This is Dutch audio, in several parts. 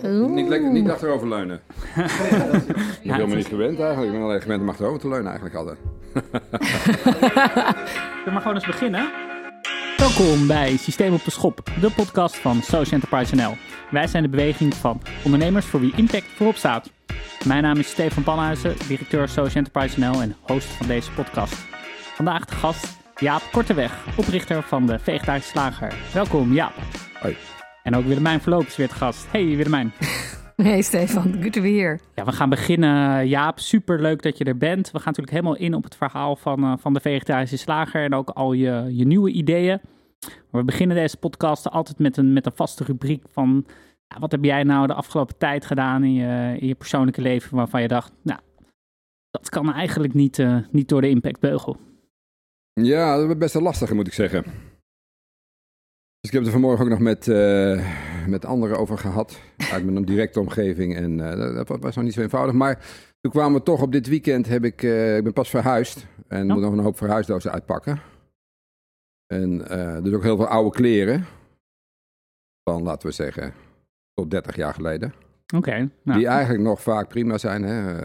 Niet, lekker, niet achterover leunen. ik ben helemaal niet gewend eigenlijk. Ik ben alleen gewend om achterover te leunen eigenlijk altijd. We maar gewoon eens beginnen. Welkom bij Systeem op de Schop, de podcast van Social Enterprise NL. Wij zijn de beweging van ondernemers voor wie impact voorop staat. Mijn naam is Stefan Panhuizen, directeur Social Enterprise NL en host van deze podcast. Vandaag de gast Jaap Korteweg, oprichter van de Vegetarische Slager. Welkom Jaap. Hoi. En ook Willemijn Verloop is weer te gast. Hey Willemijn. Hey Stefan, good to be here. Ja, we gaan beginnen. Jaap, super leuk dat je er bent. We gaan natuurlijk helemaal in op het verhaal van, eh, van de vegetarische slager en ook al je, je nieuwe ideeën. Maar we beginnen deze podcast altijd met een, met een vaste rubriek van... Ja, wat heb jij nou de afgelopen tijd gedaan in je, in je persoonlijke leven waarvan je dacht... Nou, dat kan eigenlijk niet, eh, niet door de impactbeugel. Ja, dat is best een lastige moet ik zeggen. Dus ik heb er vanmorgen ook nog met, eh, met anderen over gehad. Uit mijn directe omgeving. En eh, dat was nog niet zo eenvoudig. Maar toen kwamen we toch op dit weekend. Heb ik, eh, ik ben pas verhuisd. En Ja. moet nog een hoop verhuisdozen uitpakken. En dus ook heel veel oude kleren. Van, laten we zeggen, tot 30 jaar geleden. Oké, nou, Die eigenlijk nog vaak prima zijn. Hè?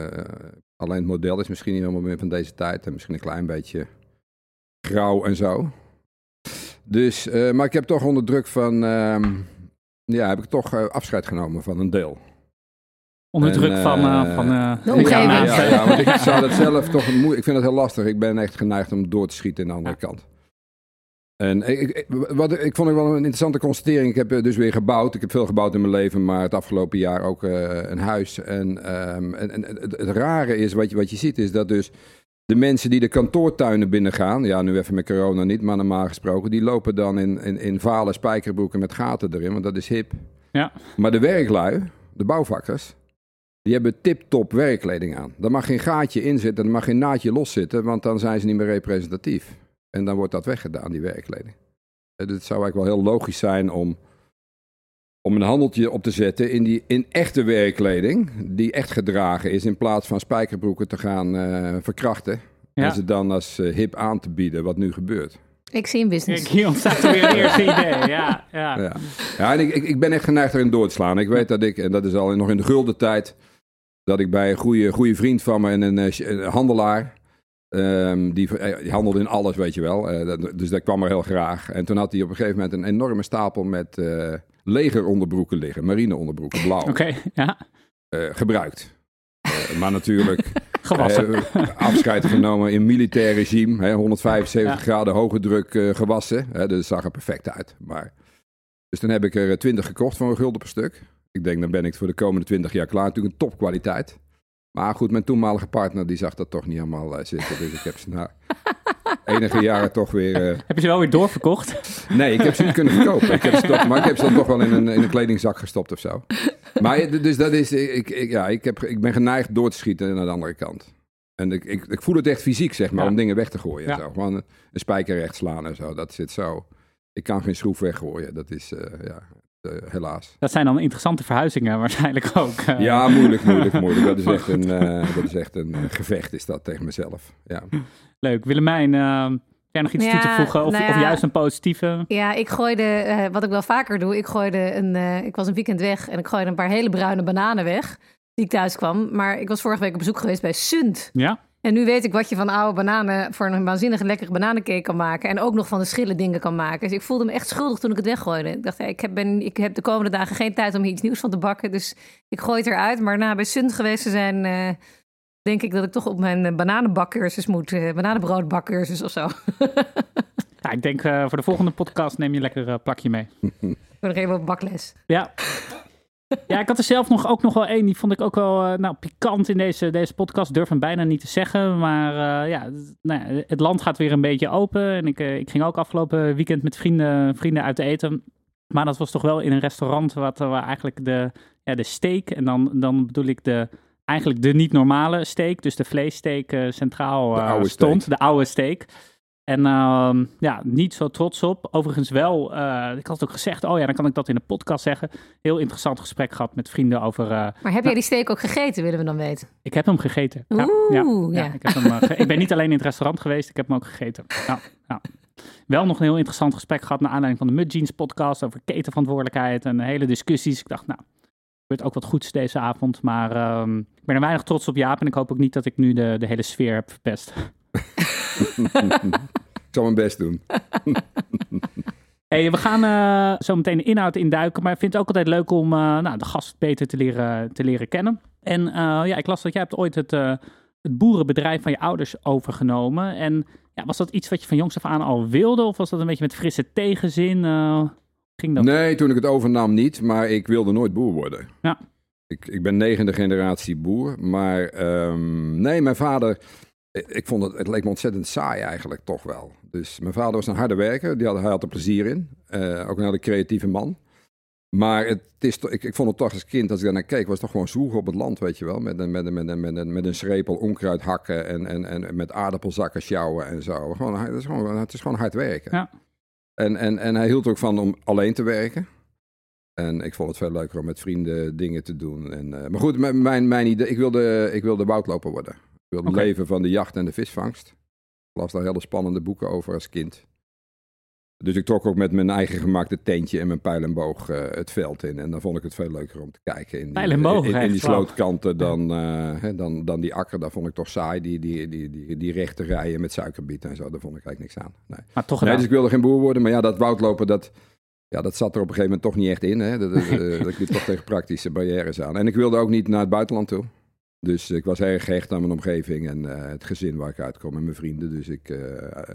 Alleen het model is misschien niet helemaal meer van deze tijd. En misschien een klein beetje grauw en zo. Dus, eh, maar ik heb toch onder druk van... ehm, ja, heb ik toch eh, afscheid genomen van een deel. onder en, druk van... eh, van eh, De omgeving. Ja, ja, ja, want ik zou dat zelf toch. Ik vind het heel lastig. Ik ben echt geneigd om door te schieten in de andere kant. En ik, ik, wat, ik vond het wel een interessante constatering. Ik heb dus weer gebouwd. Ik heb veel gebouwd in mijn leven, maar het afgelopen jaar ook eh, een huis. En, ehm, en, en het, het rare is, wat je, wat je ziet, is dat dus de mensen die de kantoortuinen binnengaan, ja, nu even met corona niet, maar normaal gesproken, die lopen dan in, in, in vale spijkerbroeken met gaten erin, want dat is hip. Ja. Maar de werklui, de bouwvakkers, die hebben tip-top werkkleding aan. Daar mag geen gaatje in zitten, er mag geen naadje los zitten, want dan zijn ze niet meer representatief. En dan wordt dat weggedaan, die werkkleding. Eh, Het zou eigenlijk wel heel logisch zijn om, om een handeltje op te zetten in, die, in echte werkkleding, die echt gedragen is, in plaats van spijkerbroeken te gaan eh, verkrachten. Ja. En ze dan als eh, hip aan te bieden, wat nu gebeurt. Ik zie een Kijk, business. hier ontstaat er weer een eerste idee. Ja, ja. Ja, ja en ik, ik, ik ben echt geneigd erin door te slaan. Ik weet dat ik, en dat is al nog in de gulden tijd, dat ik bij een goede, goede vriend van me en een, eh, een handelaar, ehm, die, die handelde in alles, weet je wel. Eh, dat- dus dat kwam er heel graag. En toen had hij op een gegeven moment een enorme stapel met eh legeronderbroeken liggen, marineonderbroeken, blauw, Oké, ja. eh, gebruikt. Eh, maar natuurlijk Gewassen. eh, afscheid genomen in militair regime. Hè, 175 Ja. graden hoge druk gewassen. Hè, dus zag er perfect uit. Maar, dus toen heb ik er 20 gekocht voor een gulden per stuk. Ik denk, dan ben ik voor de komende 20 jaar klaar. Natuurlijk een topkwaliteit. Maar goed, mijn toenmalige partner die zag dat toch niet helemaal eh, zitten. Dus ik heb ze na enige jaren toch weer... eh, Heb je ze wel weer doorverkocht? Nee, ik heb ze niet kunnen verkopen. Ik heb ze toch, maar ik heb ze dan toch wel in een, in een kledingzak gestopt of zo. Maar eh, dus dat is, ik, ik, ja, ik, heb, ik ben geneigd door te schieten naar de andere kant. En ik, ik, ik voel het echt fysiek, zeg maar, Ja. om dingen weg te gooien. En zo. Gewoon een, een spijker recht slaan en zo. Dat zit zo. Ik kan geen schroef weggooien. Dat is, ja, helaas. Dat zijn dan interessante verhuizingen waarschijnlijk ook. eh. Ja, moeilijk, moeilijk, moeilijk. Dat is echt een, eh, dat is echt een eh, gevecht, is dat tegen mezelf. Ja. Leuk. Willemijn, eh, jij nog iets Ja, toe te voegen? Of, nou of juist een positieve? Ja, ik gooide, eh, wat ik wel vaker doe, ik gooide een, eh, ik was een weekend weg en ik gooide een paar hele bruine bananen weg, die ik thuis kwam. Maar ik was vorige week op bezoek geweest bij Sunt. Ja? En nu weet ik wat je van oude bananen voor een waanzinnige lekkere bananencake kan maken. En ook nog van de schillen dingen kan maken. Dus ik voelde me echt schuldig toen ik het weggooide. Ik dacht, ik, heb, ben, ik heb de komende dagen geen tijd om hier iets nieuws van te bakken. Dus ik gooi het eruit. Maar na bij Sunt geweest te zijn, eh, denk ik dat ik toch op mijn eh, bananenbakcursus moet. eh bananenbroodbakcursus of zo. ja, ik denk voor de volgende podcast neem je lekker een plakje mee. Ik ben nog even op bakles. Ja. Ja, ik had er zelf nog, ook nog wel één. Die vond ik ook wel eh, nou, pikant in deze, deze podcast. Durf hem bijna niet te zeggen. Maar eh, ja, het- nou ja, het land gaat weer een beetje open. En ik, eh, ik ging ook afgelopen weekend met vrienden, vrienden uit eten. Maar dat was toch wel in een restaurant wat, waar eigenlijk de, ja, de steak... en dan, dan bedoel ik de, eigenlijk de niet normale steak... dus de vleessteak centraal De stond. De oude steak. En ehm, ja, niet zo trots op. Overigens wel, eh, ik had ook gezegd, oh ja, dan kan ik dat in de podcast zeggen. Heel interessant gesprek gehad met vrienden over... eh, Maar heb jij die steak ook gegeten, willen we dan weten? ik heb hem gegeten. Ja, Oeh, ja, ja. Ik, heb hem, eh, ge- ik ben niet alleen in het restaurant geweest, ik heb hem ook gegeten. Ja, ja. Wel nog een heel interessant gesprek gehad naar aanleiding van de Mud Jeans podcast over ketenverantwoordelijkheid en hele discussies. Ik dacht, nou, gebeurt ook wat goeds deze avond. Maar ehm, ik ben er weinig trots op Jaap. En ik hoop ook niet dat ik nu de, de hele sfeer heb verpest. ik zal mijn best doen. Hey, we gaan uh, zo meteen de inhoud induiken. Maar ik vind het ook altijd leuk om uh, nou, de gast beter te leren, te leren kennen. En uh, ja, ik las dat jij hebt ooit het, het boerenbedrijf van je ouders overgenomen. En ja, was dat iets wat je van jongs af aan al wilde? Of was dat een beetje met frisse tegenzin? ging dat? Nee, toen ik het overnam niet. Maar ik wilde nooit boer worden. Ja. Ik, ik ben negende generatie boer. Maar um, nee, mijn vader ik vond het, het leek me ontzettend saai eigenlijk toch wel. Dus mijn vader was een harde werker, die had, hij had er plezier in. Uh, ook een hele creatieve man. Maar het is, ik, ik vond het toch als kind, als ik daar naar keek, was het toch gewoon zwoegen op het land, weet je wel. Met een, met een, met een, met een, met een schreepel onkruid hakken en, en, en met aardappelzakken sjouwen en zo. Gewoon, het, is gewoon, het is gewoon hard werken. Ja. En, en, en hij hield er ook van om alleen te werken. En ik vond het veel leuker om met vrienden dingen te doen. En, uh, maar goed, mijn, mijn idee, ik wilde, ik wilde woudloper worden. Ik wilde okay. leven van de jacht en de visvangst. Ik las daar hele spannende boeken over als kind. Dus ik trok ook met mijn eigen gemaakte tentje en mijn pijl en boog uh, het veld in. En dan vond ik het veel leuker om te kijken in die, pijl en boog, in, in die slootkanten dan, uh, hè, dan, dan die akker. Daar vond ik toch saai, die, die, die, die, die rechte rijen met suikerbieten en zo. Daar vond ik eigenlijk niks aan. Nee. Maar toch nee, dus ik wilde geen boer worden. Maar ja, dat woudlopen, dat, ja, dat zat er op een gegeven moment toch niet echt in. Hè. Dat, uh, dat liep toch tegen praktische barrières aan. En ik wilde ook niet naar het buitenland toe. Dus ik was erg gehecht aan mijn omgeving en uh, het gezin waar ik uitkom en mijn vrienden. Dus, ik, uh,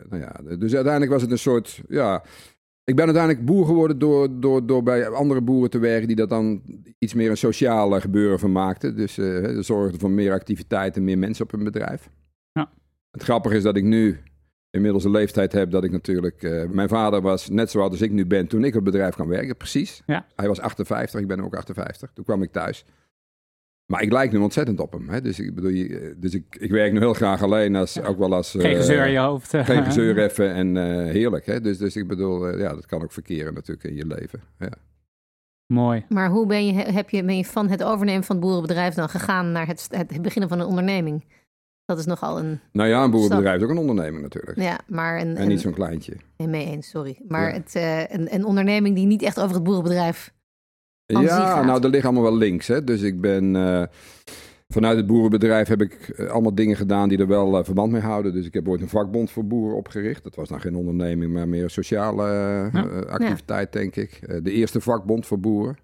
nou ja, dus uiteindelijk was het een soort, ja... Ik ben uiteindelijk boer geworden door, door, door bij andere boeren te werken die dat dan iets meer een sociale gebeuren van maakten. Dus uh, zorgde voor meer activiteit en meer mensen op hun bedrijf. Ja. Het grappige is dat ik nu inmiddels een leeftijd heb dat ik natuurlijk... mijn vader was net zo oud als ik nu ben toen ik op het bedrijf kwam werken, precies. Ja. Hij was 58, ik ben ook 58. Toen kwam ik thuis. Maar ik lijk nu ontzettend op hem. Hè? Dus, ik, bedoel, dus ik, ik werk nu heel graag alleen, als, ook wel als... Geen gezeur in je hoofd. Geen gezeur even en uh, heerlijk. Hè? Dus, dus ik bedoel, uh, ja, dat kan ook verkeren natuurlijk in je leven. Ja. Mooi. Maar hoe ben je, heb je, ben je van het overnemen van het boerenbedrijf dan gegaan naar het, het beginnen van een onderneming? Dat is nogal een. Nou ja, een boerenbedrijf is ook een onderneming natuurlijk. Ja, maar een. En niet zo'n kleintje. Nee, mee eens, sorry. Maar ja. het, uh, een, een onderneming die niet echt over het boerenbedrijf ja, nou, er liggen allemaal wel links. Hè? Dus ik ben. Uh, vanuit het boerenbedrijf heb ik uh, allemaal dingen gedaan die er wel uh, verband mee houden. Dus ik heb ooit een vakbond voor boeren opgericht. Dat was dan geen onderneming, maar meer sociale ja. activiteit, ja. denk ik. de eerste vakbond voor boeren.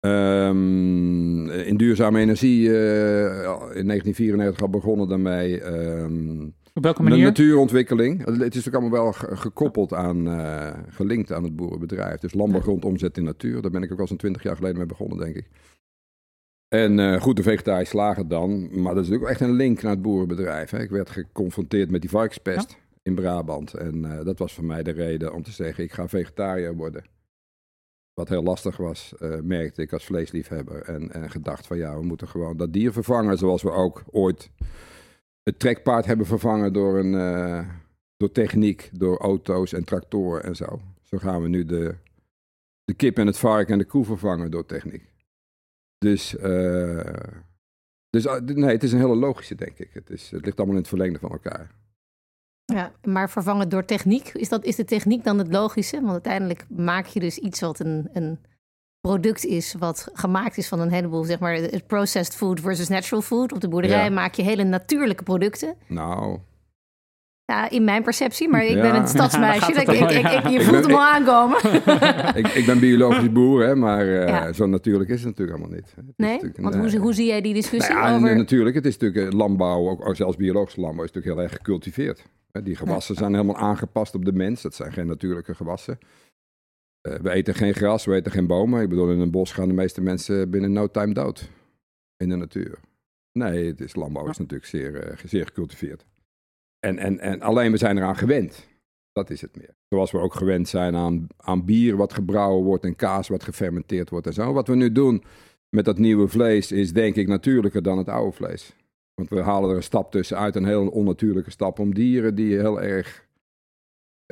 Um, in duurzame energie in 1994 al begonnen daarmee. Um, op welke manier? De natuurontwikkeling. Het is natuurlijk allemaal wel gekoppeld aan, uh, gelinkt aan het boerenbedrijf. Dus landbouwgrond omzet in natuur. Daar ben ik ook al zo'n twintig jaar geleden mee begonnen, denk ik. En uh, goed, de vegetarisch slager dan. Maar dat is natuurlijk echt een link naar het boerenbedrijf. Hè. Ik werd geconfronteerd met die varkenspest ja. in Brabant. En uh, dat was voor mij de reden om te zeggen, ik ga vegetariër worden. Wat heel lastig was, merkte ik als vleesliefhebber. En, en gedacht van ja, we moeten gewoon dat dier vervangen zoals we ook ooit het trekpaard hebben vervangen door, een, uh, door techniek, door auto's en tractoren en zo. Zo gaan we nu de, de kip en het varken en de koe vervangen door techniek. Dus, uh, dus nee, het is een hele logische, denk ik. Het, is, het ligt allemaal in het verlengde van elkaar. Ja, maar vervangen door techniek, is, dat, is de techniek dan het logische? Want uiteindelijk maak je dus iets wat een, een product is wat gemaakt is van een heleboel, zeg maar, processed food versus natural food. Op de boerderij ja. maak je hele natuurlijke producten. Nou. Ja, in mijn perceptie, maar ik ja. ben een stadsmeisje. Ja, ik, ik, ik, je voelt hem al aankomen. ik, ben biologisch boer, hè, maar uh, zo natuurlijk is het natuurlijk allemaal niet. Het nee? Want hoe, hoe, zie jij die discussie nou over? Natuurlijk, het is natuurlijk landbouw, ook zelfs biologische landbouw, is natuurlijk heel erg gecultiveerd. Die gewassen zijn helemaal aangepast op de mens. Dat zijn geen natuurlijke gewassen. Uh, we eten geen gras, we eten geen bomen. Ik bedoel, in een bos gaan de meeste mensen binnen no time dood. In de natuur. Nee, het is, landbouw is natuurlijk zeer, uh, zeer gecultiveerd. En, en, en alleen we zijn eraan gewend. Dat is het meer. Zoals we ook gewend zijn aan, aan bier wat gebrouwen wordt en kaas wat gefermenteerd wordt en zo. Wat we nu doen met dat nieuwe vlees is denk ik natuurlijker dan het oude vlees. Want we halen er een stap tussenuit, een heel onnatuurlijke stap om dieren die heel erg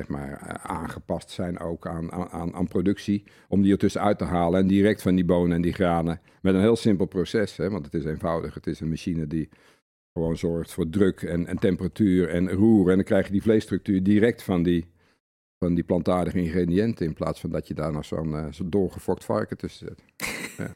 zeg maar, aangepast zijn ook aan, aan, aan productie. Om die er tussenuit te halen en direct van die bonen en die granen. Met een heel simpel proces, hè, want het is eenvoudig. Het is een machine die gewoon zorgt voor druk en, en temperatuur en roer. En dan krijg je die vleesstructuur direct van die, van die plantaardige ingrediënten. In plaats van dat je daar nog zo'n uh, zo doorgefokt varken tussen zet. Ja.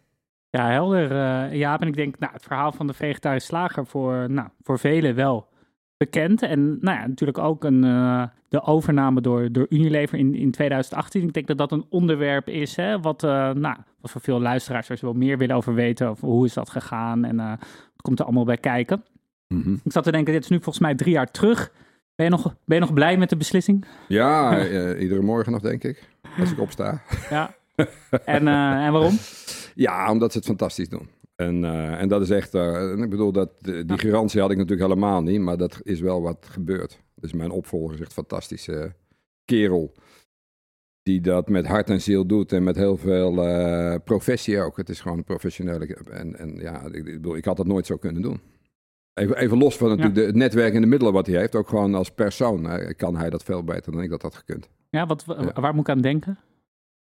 Ja, helder. Uh, Jaap, en ik denk, nou, het verhaal van de vegetarische slager voor, nou, voor velen wel bekend. En nou ja, natuurlijk ook een, uh, de overname door, door Unilever in, in 2018. Ik denk dat dat een onderwerp is, hè, wat, uh, nou, wat voor veel luisteraars er wel meer willen over weten. Over hoe is dat gegaan en wat komt er allemaal bij kijken. Mm -hmm. Ik zat te denken, dit is nu volgens mij drie jaar terug. Ben je nog, ben je nog blij met de beslissing? Ja, iedere morgen nog, denk ik. Als ik opsta. Ja. En, en waarom? Ja, omdat ze het fantastisch doen. En, uh, en dat is echt, uh, ik bedoel, dat, die garantie had ik natuurlijk helemaal niet, maar dat is wel wat gebeurt. Dus mijn opvolger is echt een fantastische kerel. Die dat met hart en ziel doet en met heel veel uh, professie ook. Het is gewoon een professionele. En, en ja, ik, ik, bedoel, ik had dat nooit zo kunnen doen. Even, even los van natuurlijk ja. het netwerk en de middelen wat hij heeft, ook gewoon als persoon kan hij dat veel beter dan ik dat had gekund. Ja, wat, waar moet ik aan denken?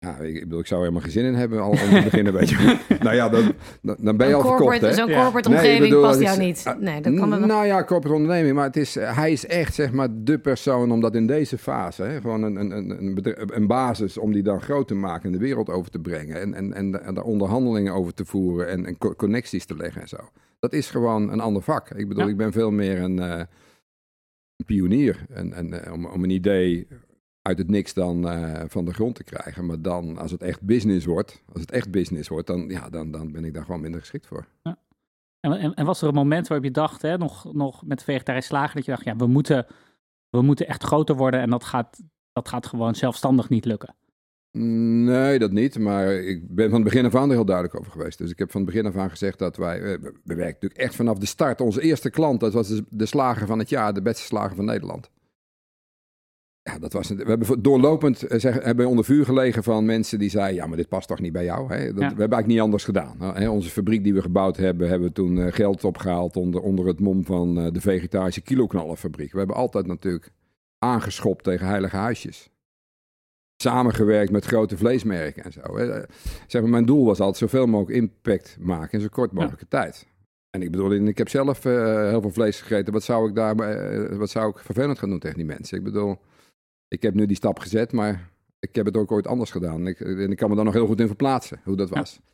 Ja, ik, bedoel, ik zou er helemaal geen zin in hebben al om te beginnen, weet je. nou ja, dan, dan ben je al verkocht, hè? Zo'n corporate omgeving nee, bedoel, past jou niet. Nee, dat kan nou ja, corporate onderneming, maar het is, hij is echt, zeg maar, de persoon om dat in deze fase, hè, gewoon een, een, een, een basis om die dan groot te maken en de wereld over te brengen en, en, en, en daar onderhandelingen over te voeren en, en connecties te leggen en zo. Dat is gewoon een ander vak. Ik bedoel, ja. ik ben veel meer een, uh, een pionier en, en uh, om, om een idee uit het niks dan uh, van de grond te krijgen. Maar dan, als het echt business wordt, als het echt business wordt, dan, ja, dan, dan ben ik daar gewoon minder geschikt voor. Ja. En, en, en, was er een moment waarop je dacht, hè, nog, nog met vegetarisch slagen, dat je dacht, ja, we moeten, we moeten echt groter worden en dat gaat, dat gaat gewoon zelfstandig niet lukken? Nee, dat niet. Maar ik ben van het begin af aan er heel duidelijk over geweest. Dus ik heb van het begin af aan gezegd dat wij... We, we werken natuurlijk echt vanaf de start. Onze eerste klant, dat was de, de slager van het jaar, de beste slager van Nederland. Ja, dat was, we hebben doorlopend eh, zeg, hebben onder vuur gelegen van mensen die zeiden: Ja, maar dit past toch niet bij jou? Hè? Dat, ja. We hebben eigenlijk niet anders gedaan. Hè? Onze fabriek die we gebouwd hebben, hebben we toen uh, geld opgehaald onder, onder het mom van uh, de vegetarische kiloknallenfabriek. We hebben altijd natuurlijk aangeschopt tegen heilige huisjes. Samengewerkt met grote vleesmerken en zo. Hè? Zeg maar, mijn doel was altijd zoveel mogelijk impact maken in zo kort mogelijke ja. tijd. En ik bedoel, ik heb zelf heel veel vlees gegeten. Wat zou ik daar, wat zou ik vervelend gaan doen tegen die mensen? Ik bedoel ik heb nu die stap gezet, maar ik heb het ook ooit anders gedaan. Ik, en ik kan me daar nog heel goed in verplaatsen, hoe dat was. Ja.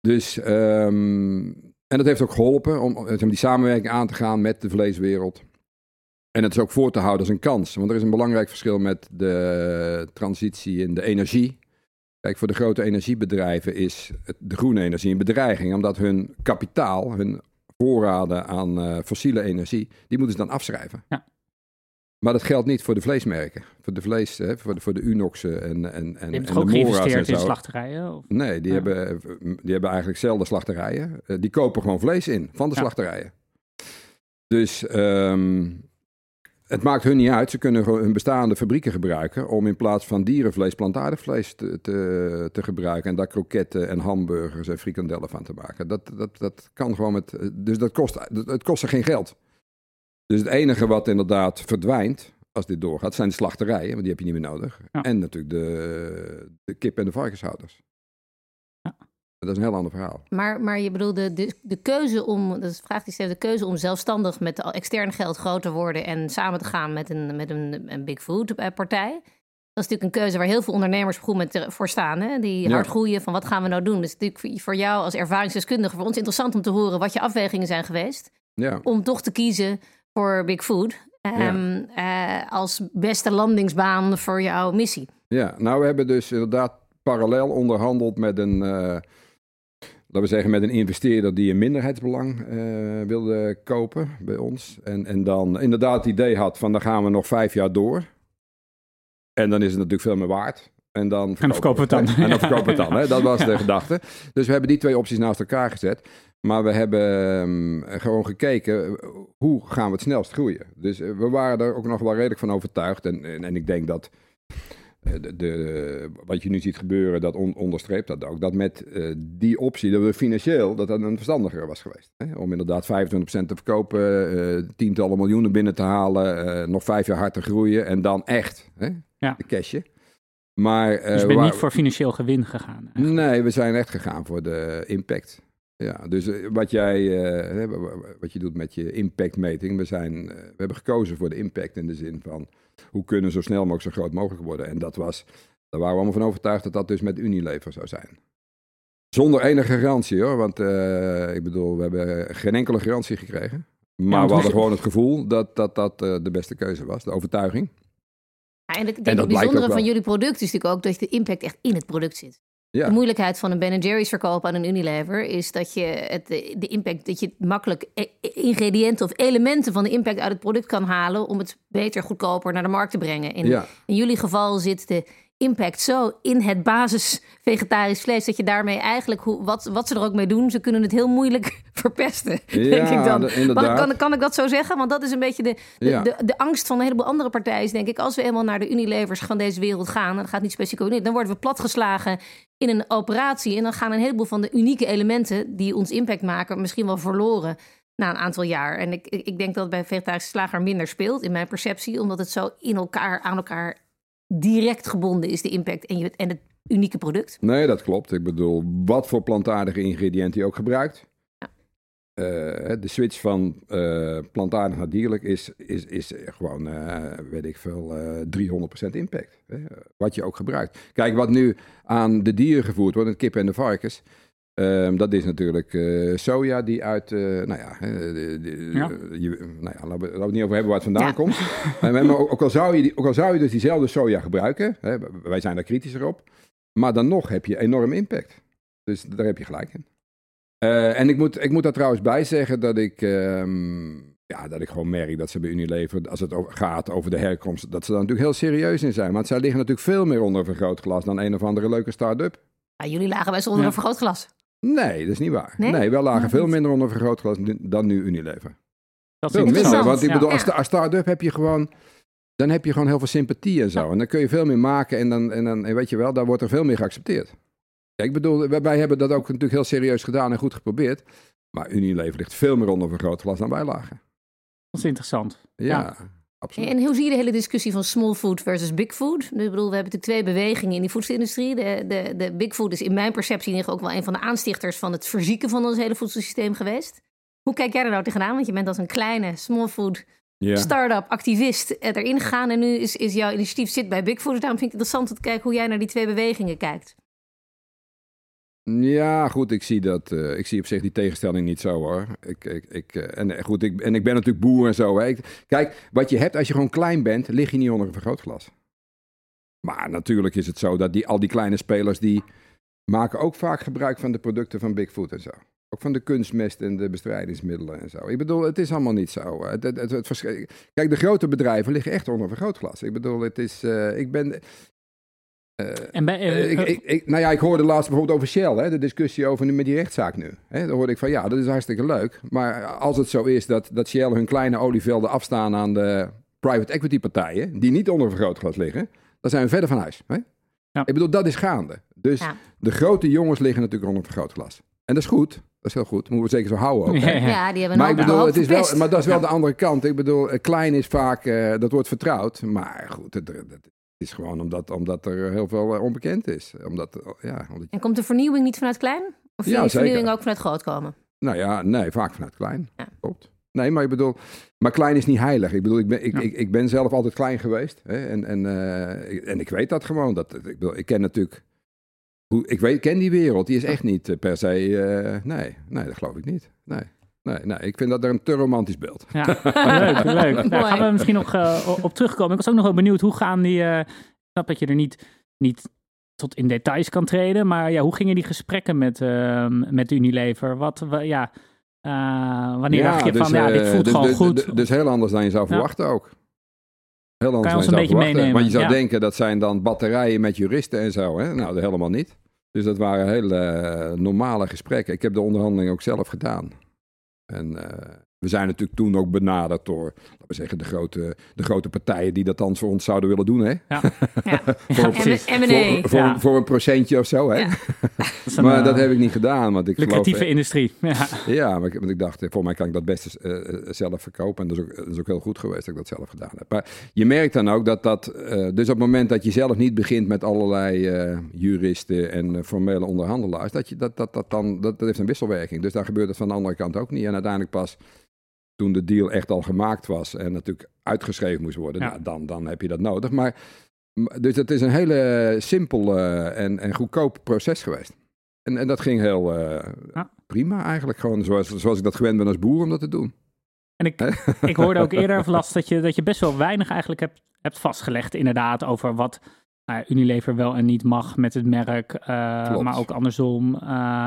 Dus, um, en dat heeft ook geholpen om die samenwerking aan te gaan met de vleeswereld. En het is ook voor te houden als een kans. Want er is een belangrijk verschil met de transitie in de energie. Kijk, voor de grote energiebedrijven is de groene energie een bedreiging, omdat hun kapitaal, hun voorraden aan uh, fossiele energie, die moeten ze dan afschrijven. Ja. Maar dat geldt niet voor de vleesmerken. Voor de vlees, hè, voor, de, voor de Unoxen en, en, en, en ook geïnvesteerd in slachterijen? Of? Nee, die, ja. hebben, die hebben eigenlijk zelden slachterijen. Uh, die kopen gewoon vlees in van de ja. slachterijen. Dus um, het maakt hun niet uit. Ze kunnen hun bestaande fabrieken gebruiken om in plaats van dierenvlees plantaardig vlees te, te, te, gebruiken. En daar kroketten en hamburgers en frikandellen van te maken. Dat, dat, dat kan gewoon met. Dus dat kost, het kost ze geen geld. Dus het enige wat inderdaad verdwijnt, als dit doorgaat, zijn de slachterijen, want die heb je niet meer nodig. Ja. En natuurlijk de, de kip- en de varkenshouders. Ja. Dat is een heel ander verhaal. Maar, maar je bedoelt de, de, de keuze om, dat is vraag die de keuze om zelfstandig met extern geld groot te worden en samen te gaan met een, met een, een big food partij. Dat is natuurlijk een keuze waar heel veel ondernemers met voor staan. Hè? Die hard groeien van wat gaan we nou doen. Dus natuurlijk voor jou als ervaringsdeskundige, voor ons interessant om te horen wat je afwegingen zijn geweest. Ja. Om toch te kiezen voor Big Food. Um, ja. uh, als beste landingsbaan voor jouw missie. Ja, nou we hebben dus inderdaad parallel onderhandeld met een, uh, laten we zeggen, met een investeerder die een minderheidsbelang uh, wilde kopen bij ons. En, en dan inderdaad het idee had van dan gaan we nog vijf jaar door. En dan is het natuurlijk veel meer waard. En dan verkopen, we het dan. En dan verkopen we het dan. Hè? Dat was de gedachte. Dus we hebben die twee opties naast elkaar gezet. Maar we hebben um, gewoon gekeken, hoe gaan we het snelst groeien? Dus uh, we waren er ook nog wel redelijk van overtuigd. En, en, en ik denk dat uh, de, de, wat je nu ziet gebeuren, dat on, onderstreept dat ook. Dat met uh, die optie, dat we financieel, dat dat een verstandiger was geweest. Hè? Om inderdaad 25% te verkopen, tientallen miljoenen binnen te halen, nog vijf jaar hard te groeien en dan echt hè? Ja. de cashje. Maar, dus je bent waar, niet voor financieel gewin gegaan? Eigenlijk. Nee, we zijn echt gegaan voor de impact. Ja, dus eh, wat jij uh, wat je doet met je impactmeting, we, zijn, uh, we hebben gekozen voor de impact in de zin van hoe kunnen zo snel mogelijk zo groot mogelijk worden. En dat was, daar waren we allemaal van overtuigd dat dat dus met Unilever zou zijn. Zonder enige garantie hoor, want uh, ik bedoel, we hebben geen enkele garantie gekregen. Maar Ja, we hadden gewoon het gevoel dat dat, dat eh, de beste keuze was, de overtuiging. En ik denk het bijzondere van jullie product is natuurlijk ook dat de impact echt in het product zit. Ja. De moeilijkheid van een Ben Jerry's verkoop aan een Unilever is dat je het, de impact, dat je makkelijk e- ingrediënten of elementen van de impact uit het product kan halen om het beter, goedkoper naar de markt te brengen. In, Ja. in jullie geval zit de impact zo in het basis vegetarisch vlees dat je daarmee eigenlijk, hoe, wat, wat ze er ook mee doen, ze kunnen het heel moeilijk verpesten. denk Ja, ik dan. de- inderdaad. Kan, kan ik dat zo zeggen? Want dat is een beetje de, de, Ja. de, de angst van een heleboel andere partijen. is, Denk ik, als we eenmaal naar de Unilevers van deze wereld gaan, en dat gaat niet specifiek over Unilever, dan worden we platgeslagen in een operatie. En dan gaan een heleboel van de unieke elementen die ons impact maken, misschien wel verloren na een aantal jaar. En ik, ik ik denk dat het bij vegetarische slager minder speelt, in mijn perceptie, omdat het zo in elkaar, aan elkaar direct gebonden is, de impact en, je, en het unieke product. Nee, dat klopt. Ik bedoel, wat voor plantaardige ingrediënten je ook gebruikt. Eh, de switch van eh, plantaardig naar dierlijk is, is, is gewoon, eh, weet ik veel, eh 300% impact. Hè? Wat je ook gebruikt. Kijk, wat nu aan de dieren gevoerd wordt, de kippen en de varkens. Ehm, dat is natuurlijk eh, soja die uit, eh, nou ja, hè, de- de- Ja. je, nou ja laten, we, laten we het niet over hebben waar het vandaan Ja. komt. Eh, maar ook, ook al zou je die, ook al zou je dus diezelfde soja gebruiken, hè, wij zijn daar kritischer op, maar dan nog heb je enorm impact. Dus daar heb je gelijk in. Eh, en ik moet, ik moet daar trouwens bij zeggen dat ik, ehm, ja, dat ik gewoon merk dat ze bij Unilever, als het over, gaat over de herkomst, dat ze daar natuurlijk heel serieus in zijn. Want zij liggen natuurlijk veel meer onder een vergrootglas dan een of andere leuke start-up. Ja, jullie lagen bij z'n onder Ja. een vergrootglas. Nee, dat is niet waar. Nee? Nee, wij lagen Oh, veel niet. minder onder vergrootglas nu- dan nu Unilever. Dat is Veel minder, want ik bedoel, als, Ja. als start-up heb je gewoon, dan heb je gewoon heel veel sympathie en zo. En dan kun je veel meer maken en dan, en dan en weet je wel, daar wordt er veel meer geaccepteerd. Kijk, ik bedoel, wij, wij hebben dat ook natuurlijk heel serieus gedaan en goed geprobeerd. Maar Unilever ligt veel meer onder vergrootglas dan wij lagen. Dat is interessant. Ja, Ja. Absoluut. En hoe zie je de hele discussie van small food versus big food? Ik bedoel, we hebben natuurlijk twee bewegingen in die voedselindustrie. De, de, de big food is in mijn perceptie in ieder geval ook wel een van de aanstichters van het verzieken van ons hele voedselsysteem geweest. Hoe kijk jij er nou tegenaan? Want je bent als een kleine small food Ja. start-up activist erin gegaan. En nu is, is jouw initiatief zit bij big food. Dus daarom vind ik het interessant om te kijken hoe jij naar die twee bewegingen kijkt. Ja, goed, ik zie dat. eh, ik zie op zich die tegenstelling niet zo hoor. Ik, ik, ik, eh, en, eh, goed, ik, en ik ben natuurlijk boer en zo. Kijk, wat je hebt als je gewoon klein bent, lig je niet onder een vergrootglas. Maar natuurlijk is het zo dat die, al die kleine spelers die maken ook vaak gebruik van de producten van Big Food en zo. Ook van de kunstmest en de bestrijdingsmiddelen en zo. Ik bedoel, het is allemaal niet zo. Het, het, het, Kijk, de grote bedrijven liggen echt onder vergrootglas. Ik bedoel, het is. ik ben. En bij, eh, eh, ik, eh, ik, ik- nou ja, ik hoorde laatst bijvoorbeeld over Shell, hè, de discussie over nu met die rechtszaak nu. Hè, dan hoorde ik van ja, dat is hartstikke leuk. Maar als het zo is dat, dat Shell hun kleine olievelden afstaan aan de private equity partijen, die niet onder een vergrootglas liggen, dan zijn we verder van huis. Hè? Ja. Ik bedoel, dat is gaande. Dus Ja. de grote jongens liggen natuurlijk onder een vergrootglas. En dat is goed. Dat is heel goed. Moeten we zeker zo houden ook. hè. Ja. Die hebben Maar ik bedoel, het is wel, maar dat is wel Ja. de andere kant. Ik bedoel, klein is vaak, eh, dat wordt vertrouwd. Maar goed, het, het is gewoon omdat, omdat er heel veel eh, onbekend is. Omdat, eh, ja, omdat, En komt de vernieuwing niet vanuit klein? Of zie Ja, je de zeker. vernieuwing ook vanuit groot komen? nou ja, nee, vaak vanuit klein. Ja. Klopt. Nee, maar ik bedoel, maar klein is niet heilig. Ik bedoel, ik ben, ik, Ja. ik, ik ben zelf altijd klein geweest. Hè, en, en, eh, ik- en ik weet dat gewoon. Dat, ik, bedoel, ik ken natuurlijk, hoe, ik weet, ik ken die wereld. Die is echt niet per se, eh, nee, nee, dat geloof ik niet. Nee. Nee, nee, ik vind dat er een te romantisch beeld. Ja, leuk, leuk. Daar gaan we misschien nog eh, op terugkomen. Ik was ook nog wel benieuwd, hoe gaan die... eh, ik snap dat je er niet, niet tot in details kan treden, maar ja, hoe gingen die gesprekken met, eh, met Unilever? Wat, wa- ja, eh, wanneer dacht je van, ja, dit voelt dus, gewoon dus- goed? Dus, dus heel anders dan je zou Ja. verwachten ook. Heel anders ons dan een je zou beetje verwachten. Want je zou meenemen? Ja. denken dat zijn dan batterijen met juristen en zo. Hè? Nou, dat helemaal niet. Dus dat waren hele normale gesprekken. Ik heb de onderhandeling ook zelf gedaan. En eh, we zijn natuurlijk toen ook benaderd door, we zeggen, de grote, de grote partijen die dat dan voor ons zouden willen doen. Hè? Ja, Ja. Voor, voor, Ja. voor een procentje of zo. Hè? Ja. Dat een, Maar eh, dat heb ik niet gedaan. Want ik geloof, lucratieve industrie. Ja. ja, maar ik, want ik dacht, eh, voor mij kan ik dat best eh, eh, zelf verkopen. En dat is, ook, dat is ook heel goed geweest dat ik dat zelf gedaan heb. Maar je merkt dan ook dat dat... eh, dus op het moment dat je zelf niet begint met allerlei eh, juristen en eh, formele onderhandelaars... Dat, je, dat, dat, dat, dan, dat, dat heeft een wisselwerking. Dus dan gebeurt het van de andere kant ook niet. En uiteindelijk pas toen de deal echt al gemaakt was... en natuurlijk uitgeschreven moest worden, Ja. nou, dan, dan heb je dat nodig. Maar, dus het is een hele simpel eh, en, en goedkoop proces geweest. En, en dat ging heel eh, Ja. prima eigenlijk. Gewoon zoals, zoals ik dat gewend ben als boer om dat te doen. En ik, ik hoorde ook eerder last dat je, dat je best wel weinig eigenlijk hebt, hebt vastgelegd, inderdaad, over wat nou, Unilever wel en niet mag met het merk, eh, maar ook andersom. eh,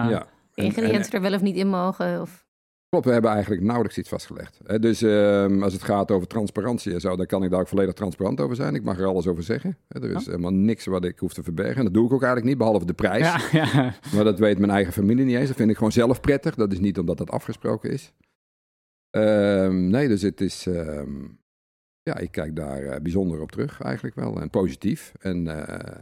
ja. En- ingrediënten er wel of niet in mogen. Of... Klopt, we hebben eigenlijk nauwelijks iets vastgelegd. Dus ehm, als het gaat over transparantie en zo, dan kan ik daar ook volledig transparant over zijn. Ik mag er alles over zeggen. Er is helemaal niks wat ik hoef te verbergen. En dat doe ik ook eigenlijk niet, behalve de prijs. ja, ja. Maar dat weet mijn eigen familie niet eens. Dat vind ik gewoon zelf prettig. Dat is niet omdat dat afgesproken is. Ehm, nee, dus het is... ehm, ja, ik kijk daar eh, bijzonder op terug eigenlijk wel. En positief. En eh,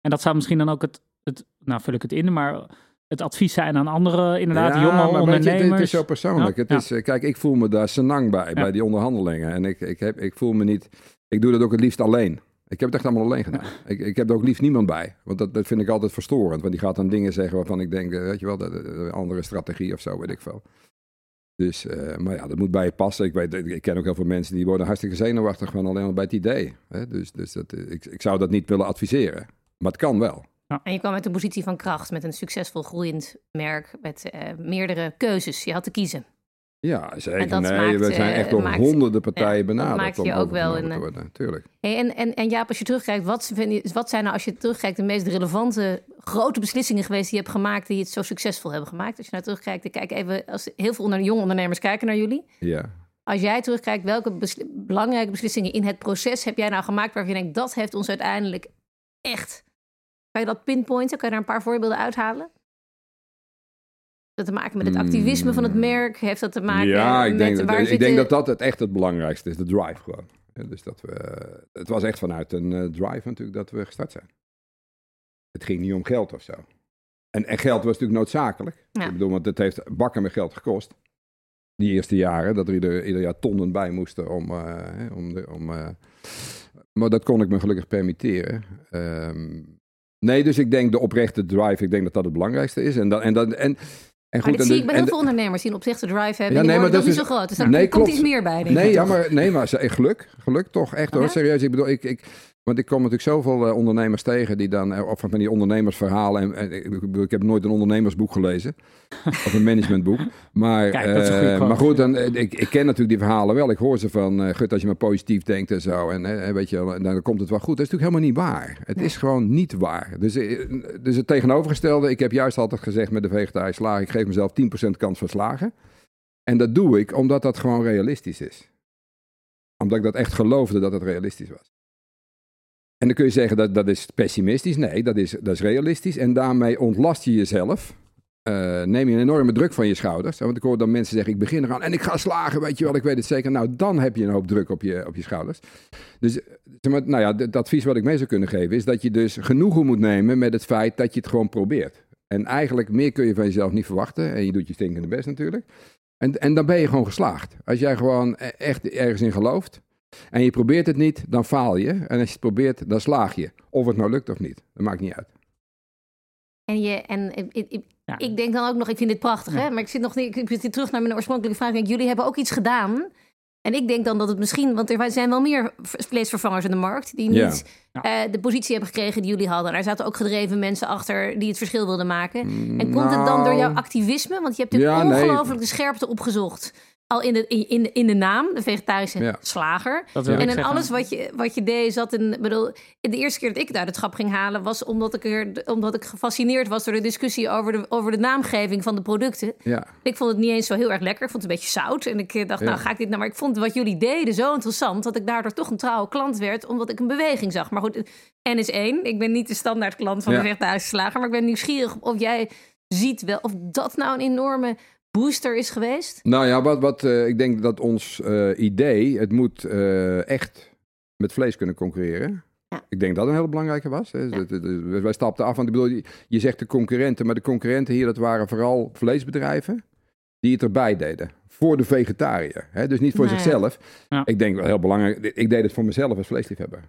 En dat zou misschien dan ook het, het, nou vul ik het in, maar het advies zijn aan andere, inderdaad, Ja, jonge maar weet je, ondernemers. het, is zo persoonlijk. Ja, Het is, eh, kijk, ik voel me daar senang bij, bij die onderhandelingen. En ik, ik, heb, ik voel me niet... Ik doe dat ook het liefst alleen. Ik heb het echt allemaal alleen gedaan. Ik, ik heb er ook liefst niemand bij. Want dat, dat vind ik altijd verstorend. Want die gaat dan dingen zeggen waarvan ik denk... eh, Weet je wel, dat- dat- een andere strategie of zo, weet ik veel. Dus, eh, maar ja, dat moet bij je passen. Ik, weet, ik ken ook heel veel mensen die worden hartstikke zenuwachtig... gewoon alleen al bij het idee. Hè? Dus, dus dat, eh, ik, ik zou dat niet willen adviseren. Maar het kan wel. En je kwam uit een positie van kracht met een succesvol groeiend merk met eh, meerdere keuzes. Je had te kiezen. Ja, zeker. Nee, maakt, we zijn eh, echt door maakt- honderden partijen ja, dat benaderd. maakt om je ook wel een, te worden. Hey, en, en, en Jaap, als je terugkijkt, wat, vind je- wat zijn nou als je terugkijkt de meest relevante grote beslissingen geweest die je hebt gemaakt, die het zo succesvol hebben gemaakt? Als je nou terugkijkt, kijk even, als heel veel onder, jonge ondernemers kijken naar jullie. Ja. Als jij terugkijkt, welke besli- belangrijke beslissingen in het proces heb jij nou gemaakt waarvan je denkt, dat heeft ons uiteindelijk echt... Kan je dat pinpointen? Kan je daar een paar voorbeelden uithalen? Heeft dat te maken met het activisme van het merk? Heeft dat te maken ja, ik met denk, waar dat, ik zitten- denk dat dat het echt het belangrijkste is, de drive gewoon. Dus dat we, het was echt vanuit een eh, drive natuurlijk dat we gestart zijn. Het ging niet om geld of zo. En, en geld was natuurlijk noodzakelijk. Ja. Ik bedoel, want het heeft bakken met geld gekost. Die eerste jaren, dat er ieder, ieder jaar tonnen bij moesten om... eh, om, de, om eh, maar dat kon ik me gelukkig permitteren. Ehm, nee, dus ik denk de oprechte drive, ik denk dat dat het belangrijkste is. En, dat, en, dat, en, en Maar goed, dit en zie ik bij heel veel ondernemers die een oprechte drive hebben. Ja, nee, maar dat nog niet is- zo groot. Dus daar Nee, komt klopt. iets meer bij, denk Nee, ja, maar, nee, maar ze- geluk. Geluk toch, echt hoor. Ja? Serieus. Ik bedoel, ik, ik, want ik kom natuurlijk zoveel eh, ondernemers tegen die dan, eh, of van die ondernemersverhalen. En, en ik, ik heb nooit een ondernemersboek gelezen. of een managementboek. Maar, Kijk, eh, maar goed, dan, ik, ik ken natuurlijk die verhalen wel. Ik hoor ze van, eh gut, als je maar positief denkt en zo. En weet je, dan komt het wel goed. Dat is natuurlijk helemaal niet waar. Het is gewoon niet waar. Dus, dus het tegenovergestelde. Ik heb juist altijd gezegd met de vegetarische slagen. Ik geef mezelf 10% kans van slagen. En dat doe ik omdat dat gewoon realistisch is omdat ik dat echt geloofde dat het realistisch was. En dan kun je zeggen dat dat is pessimistisch. Nee, dat is, dat is realistisch. En daarmee ontlast je jezelf. Eh, neem je een enorme druk van je schouders. Want ik hoor dan mensen zeggen, ik begin eraan en ik ga slagen, weet je wel, ik weet het zeker. Nou, dan heb je een hoop druk op je, op je schouders. Dus nou ja, het advies wat ik mee zou kunnen geven is dat je dus genoegen moet nemen met het feit dat je het gewoon probeert. En eigenlijk meer kun je van jezelf niet verwachten. En je doet je stinkende best natuurlijk. En, en dan ben je gewoon geslaagd. Als jij gewoon e- echt ergens in gelooft en je probeert het niet, dan faal je. En als je het probeert, dan slaag je. Of het nou lukt of niet. Dat maakt niet uit. En, je, en ik, ik, ik- Ja. ik denk dan ook nog, ik vind dit prachtig, hè? maar ik zit nog niet, ik zit terug naar mijn oorspronkelijke vraag. Ik denk, jullie hebben ook iets gedaan. En ik denk dan dat het misschien, want er zijn wel meer vleesvervangers in de markt die niet Ja. eh, de positie hebben gekregen die jullie hadden. En er zaten ook gedreven mensen achter die het verschil wilden maken. En komt het dan door jouw Nou, activisme? Want je hebt natuurlijk Ja, nee. ongelooflijk de scherpte opgezocht. Al in de, in, in, in de naam, de vegetarische Ja. slager. En in zeggen. alles wat je, wat je deed zat in... ik bedoel, de eerste keer dat ik het uit het schap ging halen... was omdat ik, er, omdat ik gefascineerd was door de discussie... over de, over de naamgeving van de producten. Ja, Ik vond het niet eens zo heel erg lekker. Ik vond het een beetje zout. En ik eh, dacht, Ja. nou ga ik dit nou... Maar ik vond wat jullie deden zo interessant... dat ik daardoor toch een trouwe klant werd... omdat ik een beweging zag. Maar goed, N is één. Ik ben niet de standaard klant van Ja. de vegetarische slager... maar ik ben nieuwsgierig of jij ziet wel... of dat nou een enorme booster is geweest. Nou ja, wat, wat, eh, ik denk dat ons eh, idee, het moet eh, echt met vlees kunnen concurreren. Ja. Ik denk dat een hele belangrijke was. Hè. Wij stapten af, want ik bedoel, je, zegt de concurrenten, maar de concurrenten hier, dat waren vooral vleesbedrijven die het erbij deden. Voor de vegetariër. Hè. Dus niet voor Nou ja. zichzelf. Ja. Ik denk wel heel belangrijk, ik deed het voor mezelf als vleesliefhebber.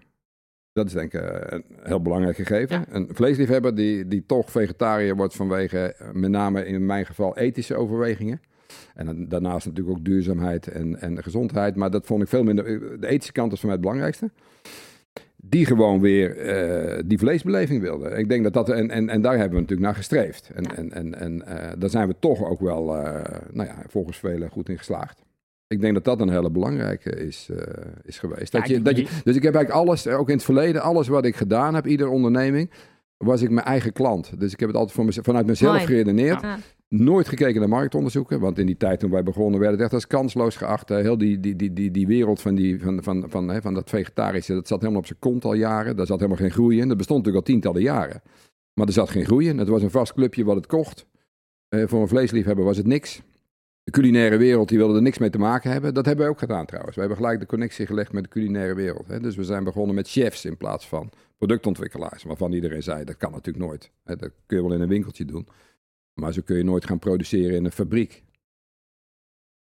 Dat is denk ik eh, een heel belangrijk gegeven. Ja. Een vleesliefhebber die, die toch vegetariër wordt vanwege eh, met name in mijn geval ethische overwegingen. En daarnaast natuurlijk ook duurzaamheid en, en gezondheid. Maar dat vond ik veel minder. De ethische kant is voor mij het belangrijkste. die gewoon weer eh, die vleesbeleving wilden. Ik denk dat dat, en, en, en daar hebben we natuurlijk naar gestreefd. En, Ja. en, en, en eh, daar zijn we toch ook wel, eh, nou ja, volgens velen goed in geslaagd. Ik denk dat dat een hele belangrijke is, eh, is geweest. Dat je, dat je, dus ik heb eigenlijk alles, ook in het verleden, alles wat ik gedaan heb, iedere onderneming, was ik mijn eigen klant. Dus ik heb het altijd mezelf, vanuit mezelf Mooi. geredeneerd. Ja. Nooit gekeken naar marktonderzoeken, want in die tijd toen wij begonnen werd het echt als kansloos geacht. hè. Heel die, die, die, die, die wereld van, die, van, van, van, hè, van dat vegetarische, dat zat helemaal op zijn kont al jaren. Daar zat helemaal geen groei in. Dat bestond natuurlijk al tientallen jaren. Maar er zat geen groei in. Het was een vast clubje wat het kocht. Eh, voor een vleesliefhebber was het niks. De culinaire wereld die wilde er niks mee te maken hebben. Dat hebben we ook gedaan trouwens. We hebben gelijk de connectie gelegd met de culinaire wereld. Hè. Dus we zijn begonnen met chefs in plaats van productontwikkelaars. Waarvan iedereen zei, dat kan natuurlijk nooit. Hè, dat kun je wel in een winkeltje doen. Maar zo kun je nooit gaan produceren in een fabriek.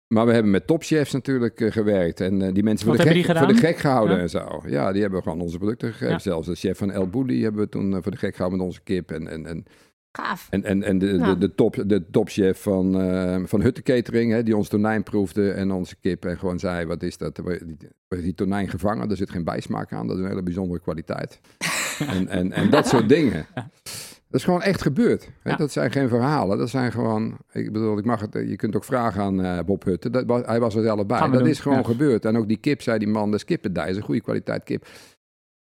Maar we hebben met topchefs natuurlijk eh, gewerkt. En eh, die mensen voor de, hebben gek, voor de gek gehouden Ja. en zo. Ja, die hebben gewoon onze producten gegeven. Ja. Zelfs de chef van El Bulli hebben we toen eh, voor de gek gehouden met onze kip. En, en, en, Gaaf. en, en, en de, Ja. de, de, top, de topchef van, eh van Hutte Catering, hè, die ons tonijn proefde en onze kip. En gewoon zei, wat is dat? Die, die tonijn gevangen, er zit geen bijsmaak aan. Dat is een hele bijzondere kwaliteit. en, en, en dat soort dingen. Dat is gewoon echt gebeurd. Hè? Ja. Dat zijn geen verhalen. Dat zijn gewoon. Ik bedoel, ik mag het. Je kunt ook vragen aan eh, Bob Hutte. Dat, was- hij was er zelf bij. Dat doen, is gewoon ja. gebeurd. En ook die kip, zei die man, dat is kippendij. Dat is een goede kwaliteit kip.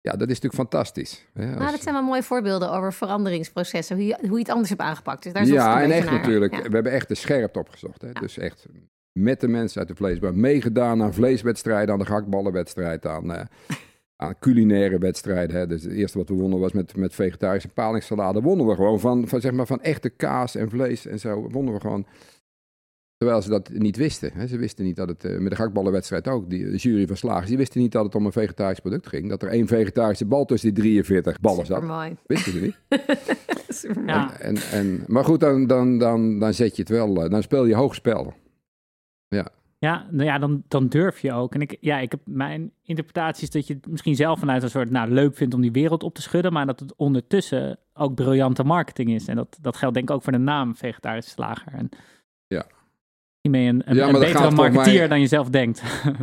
Ja, dat is natuurlijk fantastisch. Hè? Nou, Als- dat zijn wel mooie voorbeelden over veranderingsprocessen. Hoe je, hoe je het anders hebt aangepakt. Dus daar ja, en echt naar. natuurlijk. Ja. We hebben echt de scherpte opgezocht. Hè? Dus echt met de mensen uit de vleesbar meegedaan aan vleeswedstrijden, aan de gehaktballenwedstrijd, aan, eh, aan culinaire wedstrijden. Hè? Dus het eerste wat we wonnen was met, met vegetarische palingssalade. Wonnen we gewoon van, van, zeg maar, van echte kaas en vlees en zo. Wonnen we gewoon. Terwijl ze dat niet wisten. Hè? Ze wisten niet dat het, eh, met de gehaktballenwedstrijd ook, die, de jury van slagers, die wisten niet dat het om een vegetarisch product ging. Dat er één vegetarische bal tussen die 43 ballen zat. Supermooi. Wisten ze niet. Supermooi. Ja. En, en, maar goed, dan, dan, dan, dan zet je het wel, eh, dan speel je hoog spel. Ja, nou ja, dan, dan durf je ook. En ik, ja, ik heb mijn interpretatie is dat je het misschien zelf vanuit een soort nou, leuk vindt om die wereld op te schudden, maar dat het ondertussen ook briljante marketing is. En dat, dat geldt denk ik ook voor de naam vegetarische slager. En Ja. Hiermee een, een, Ja, een betere marketeer mij- dan je zelf denkt.